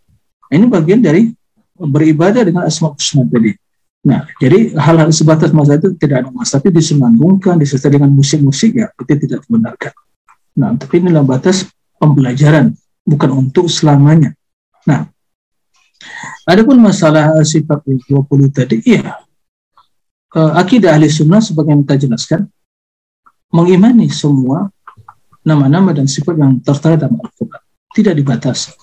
Ini bagian dari beribadah dengan asma husna tadi. Nah, jadi hal-hal sebatas masa itu tidak ada masalah, tapi disenandungkan, disertai dengan musik-musik ya itu tidak dibenarkan. Nah, tapi inilah batas pembelajaran, bukan untuk selamanya. Nah, Adapun masalah sifat 20 tadi, iya. Uh, akidah ahli sunnah sebagai yang kita jelaskan, mengimani semua nama-nama dan sifat yang tertera dalam Al-Quran. Tidak dibatasi.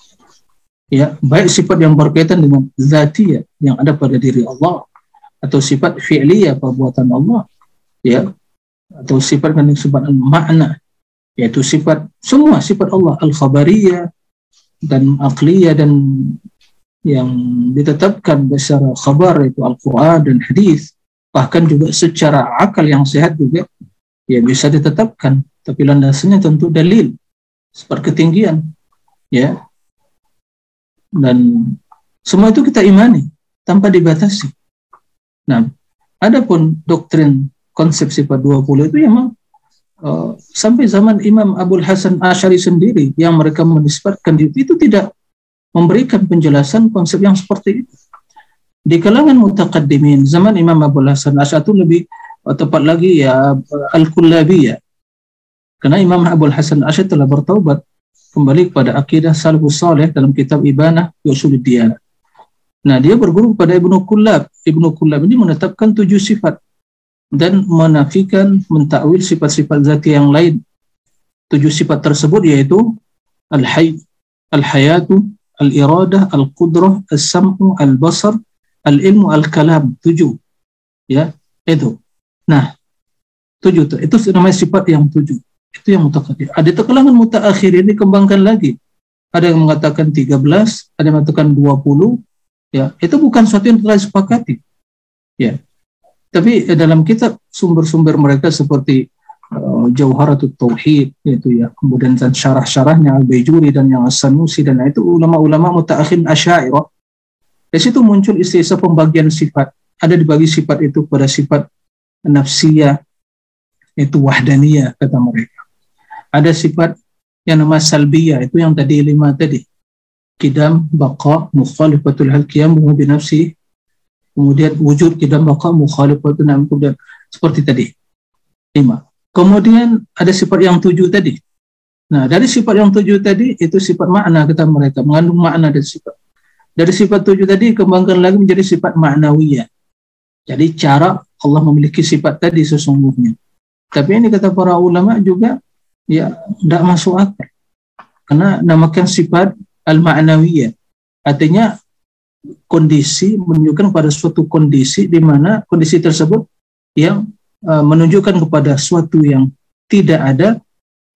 Ya, baik sifat yang berkaitan dengan zatiyah yang ada pada diri Allah atau sifat fi'liyah perbuatan Allah ya atau sifat yang disebut makna yaitu sifat semua sifat Allah al-khabariyah dan aqliyah dan yang ditetapkan secara khabar itu Al-Quran dan hadis bahkan juga secara akal yang sehat juga ya bisa ditetapkan. Tapi landasannya tentu dalil seperti ketinggian ya dan semua itu kita imani tanpa dibatasi nah adapun doktrin konsep sifat 20 itu memang uh, sampai zaman Imam Abdul Hasan Asyari sendiri yang mereka menisbatkan itu tidak memberikan penjelasan konsep yang seperti itu. Di kalangan mutaqaddimin zaman Imam Abu Hasan Asy'ari itu lebih tepat lagi ya Al-Kullabiyah. Karena Imam Abu Hasan Asy'ari telah bertaubat kembali kepada akidah salafus saleh dalam kitab Ibanah Usuluddin. Nah, dia berguru kepada Ibnu Kullab. Ibnu Kullab ini menetapkan tujuh sifat dan menafikan, mentakwil sifat-sifat zati yang lain. Tujuh sifat tersebut yaitu al-hayy, al-hayatu, al-iradah, al-qudrah, al-sam'u, al-basar, al-ilmu, al-kalam. Tujuh. Ya, itu. Nah, tujuh itu. Itu namanya sifat yang tujuh. Itu yang mutaqaddim. Ada kalangan mutaakhir ini dikembangkan lagi. Ada yang mengatakan 13, ada yang mengatakan 20. Ya, itu bukan sesuatu yang telah disepakati. Ya. Tapi eh, dalam kitab sumber-sumber mereka seperti uh, Jauharatul Tauhid itu ya kemudian dan syarah-syarahnya Al-Baijuri dan yang As-Sanusi dan itu ulama-ulama mutaakhirin Asy'ariyah di situ muncul istilah pembagian sifat ada dibagi sifat itu pada sifat nafsiyah itu wahdaniyah kata mereka ada sifat yang nama salbiyah itu yang tadi lima tadi. Kidam baqa mukhalifatul hal qiyam bi nafsi. Kemudian wujud kidam baqa mukhalifatul nam kemudian seperti tadi. Lima. Kemudian ada sifat yang tujuh tadi. Nah dari sifat yang tujuh tadi itu sifat makna kata mereka. Mengandung makna dari sifat. Dari sifat tujuh tadi kembangkan lagi menjadi sifat maknawiyah. Jadi cara Allah memiliki sifat tadi sesungguhnya. Tapi ini kata para ulama juga ya tidak masuk akal. Karena namakan sifat al-ma'nawiyah. Artinya kondisi menunjukkan pada suatu kondisi di mana kondisi tersebut yang uh, menunjukkan kepada suatu yang tidak ada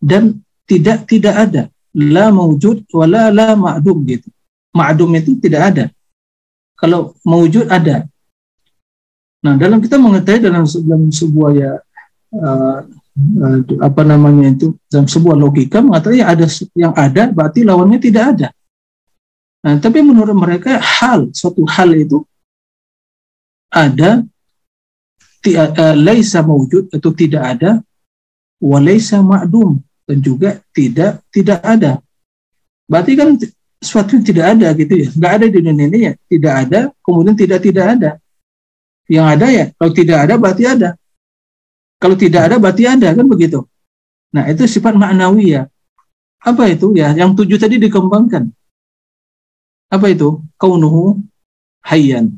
dan tidak tidak ada. La mewujud wala la ma'dum gitu. Ma'dum itu tidak ada. Kalau mewujud ada. Nah dalam kita mengetahui dalam, dalam sebuah ya uh, apa namanya itu dalam sebuah logika mengatakan ya ada yang ada berarti lawannya tidak ada. Nah, tapi menurut mereka hal suatu hal itu ada uh, laisa mewujud atau tidak ada walaisa ma'dum dan juga tidak tidak ada. Berarti kan sesuatu yang tidak ada gitu ya. Enggak ada di dunia ini ya. Tidak ada, kemudian tidak tidak ada. Yang ada ya, kalau tidak ada berarti ada. Kalau tidak ada berarti ada kan begitu. Nah itu sifat maknawi ya. Apa itu ya? Yang tujuh tadi dikembangkan. Apa itu? Kaunuhu hayyan.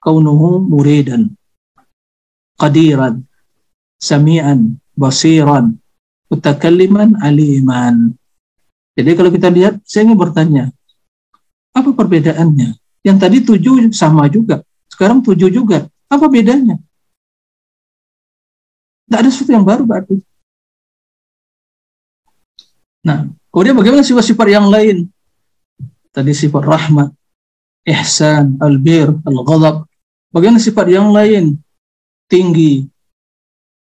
Kaunuhu muridan. Qadiran. Sami'an. Basiran. Mutakalliman aliman. Jadi kalau kita lihat, saya ingin bertanya, apa perbedaannya? Yang tadi tujuh sama juga, sekarang tujuh juga. Apa bedanya? Tidak ada sesuatu yang baru berarti. Nah, kemudian bagaimana sifat-sifat yang lain? Tadi sifat rahmat, ihsan, albir, al-ghadab. Bagaimana sifat yang lain? Tinggi,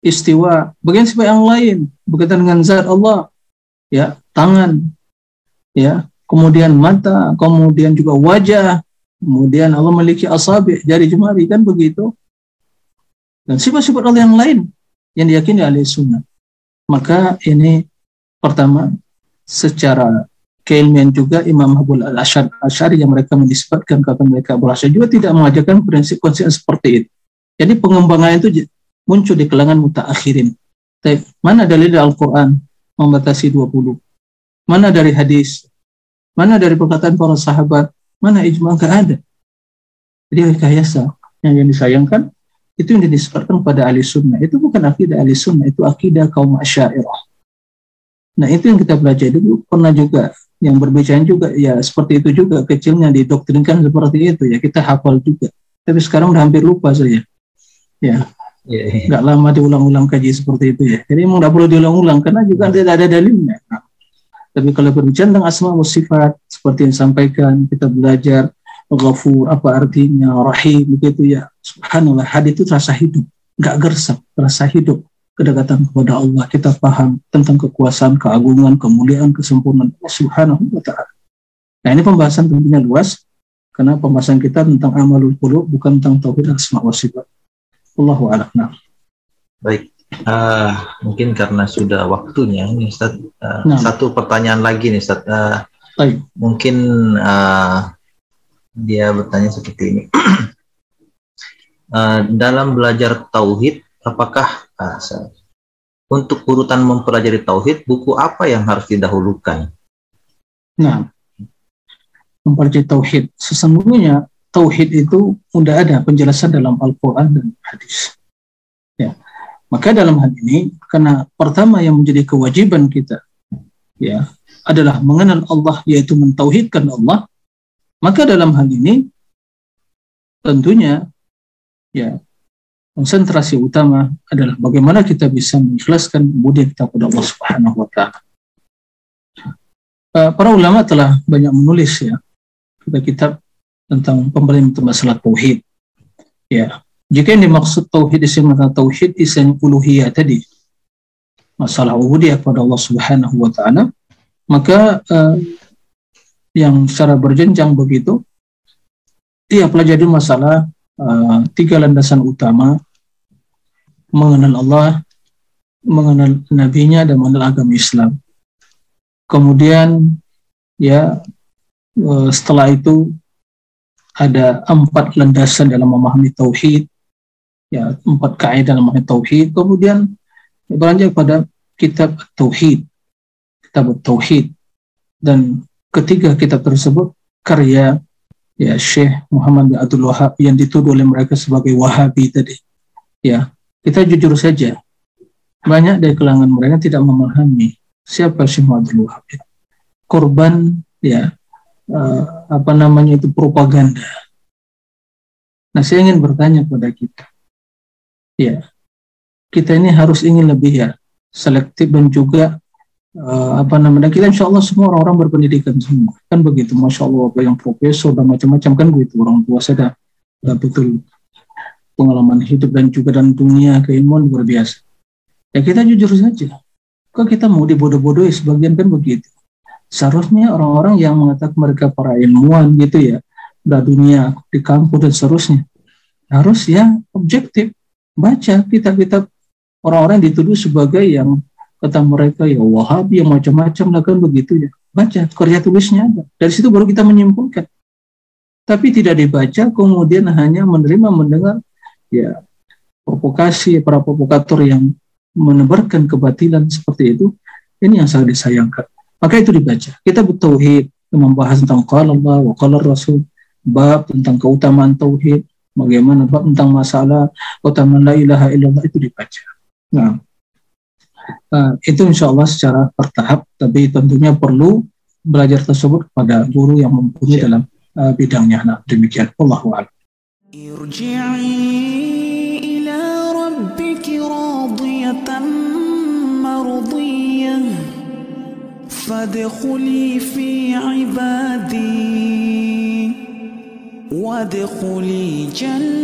istiwa. Bagaimana sifat yang lain? Berkaitan dengan zat Allah. Ya, tangan, ya, kemudian mata, kemudian juga wajah, kemudian Allah memiliki asabi, jari jemari, kan begitu. Dan sifat-sifat Allah yang lain yang diyakini oleh sunnah. Maka ini pertama secara keilmian juga Imam Abdul Al-Ashari yang mereka menisbatkan kata mereka berasal juga tidak mengajarkan prinsip konsisten seperti itu. Jadi pengembangan itu muncul di kalangan mutaakhirin. Mana dalil Al-Quran membatasi 20? Mana dari hadis? Mana dari perkataan para sahabat? Mana ijma? Enggak ada. Jadi rekayasa yang disayangkan itu yang dinisbatkan pada ahli sunnah. Itu bukan akidah ahli sunnah itu akidah kaum asyairah. Nah itu yang kita belajar dulu. Pernah juga yang berbicara juga ya seperti itu juga kecilnya didoktrinkan seperti itu ya kita hafal juga. Tapi sekarang udah hampir lupa saja ya. Yeah, yeah. nggak lama diulang-ulang kaji seperti itu ya. Jadi emang nggak perlu diulang-ulang karena juga tidak ada dalilnya. Nah, tapi kalau berbicara tentang asma wa sifat seperti yang disampaikan kita belajar ghafur apa artinya? Rahim begitu ya. Subhanallah hadis itu terasa hidup. Nggak gersap terasa hidup. Kedekatan kepada Allah kita paham tentang kekuasaan keagungan kemuliaan kesempurnaan. Allah subhanahu wa ta'ala. Nah ini pembahasan tentunya luas karena pembahasan kita tentang amalul qulub bukan tentang tauhid asma wa sifat. Allahu a'lam. Nah. baik. Uh, mungkin karena sudah waktunya ini Ustaz. Uh, nah. satu pertanyaan lagi nih Ustaz. Uh, mungkin uh, dia bertanya seperti ini. uh, [clears throat] dalam belajar tauhid, apakah uh, untuk urutan mempelajari tauhid, buku apa yang harus didahulukan? Nah, mempelajari tauhid, sesungguhnya tauhid itu sudah ada penjelasan dalam Al-Quran dan hadis. Ya. Maka dalam hal ini, karena pertama yang menjadi kewajiban kita, ya, adalah mengenal Allah, yaitu mentauhidkan Allah, maka dalam hal ini tentunya ya konsentrasi utama adalah bagaimana kita bisa mengikhlaskan budi kita kepada Allah Subhanahu wa taala. Eh, para ulama telah banyak menulis ya kitab-kitab tentang pembahasan masalah tauhid. Ya, jika yang dimaksud tauhid di sini tauhid isan uluhiyah tadi. masalah ubudiyah kepada Allah Subhanahu wa taala, maka uh, yang secara berjenjang begitu dia pelajari masalah uh, tiga landasan utama mengenal Allah, mengenal nabinya dan mengenal agama Islam. Kemudian ya uh, setelah itu ada empat landasan dalam memahami tauhid, ya empat kaidah dalam memahami tauhid. Kemudian beranjak pada kitab tauhid, kitab tauhid dan ketiga kitab tersebut karya ya Syekh Muhammad bin Abdul Wahab yang dituduh oleh mereka sebagai Wahabi tadi. Ya, kita jujur saja, banyak dari kalangan mereka tidak memahami siapa Syekh Muhammad Abdul Wahab. Korban ya uh, apa namanya itu propaganda. Nah, saya ingin bertanya kepada kita, ya, kita ini harus ingin lebih ya selektif dan juga uh, apa namanya kita insya Allah semua orang-orang berpendidikan semua. Kan begitu masya Allah apa yang profesor dan macam-macam kan begitu. Orang tua saya dah, betul pengalaman hidup dan juga dan dunia keilmuan luar biasa. Ya kita jujur saja. Kok kita mau dibodoh-bodohi? Sebagian kan begitu. Seharusnya orang-orang yang mengatakan mereka para ilmuwan gitu ya udah dunia di kampus dan seterusnya harus ya objektif. Baca kitab-kitab orang-orang dituduh sebagai yang kata mereka ya wahabi yang macam-macam lah kan begitu ya baca kerja tulisnya ada dari situ baru kita menyimpulkan tapi tidak dibaca kemudian hanya menerima mendengar ya provokasi para provokator yang menebarkan kebatilan seperti itu ini yang sangat disayangkan maka itu dibaca. Kita bertauhid membahas tentang qala Allah wa Rasul, bab tentang keutamaan tauhid, bagaimana bab tentang masalah keutamaan la ilaha illallah itu dibaca. Nah, uh, itu insya Allah secara bertahap, tapi tentunya perlu belajar tersebut pada guru yang mumpuni dalam uh, bidangnya. Nah, demikian. Allahu a'lam. فادخلي في عبادي وادخلي جنة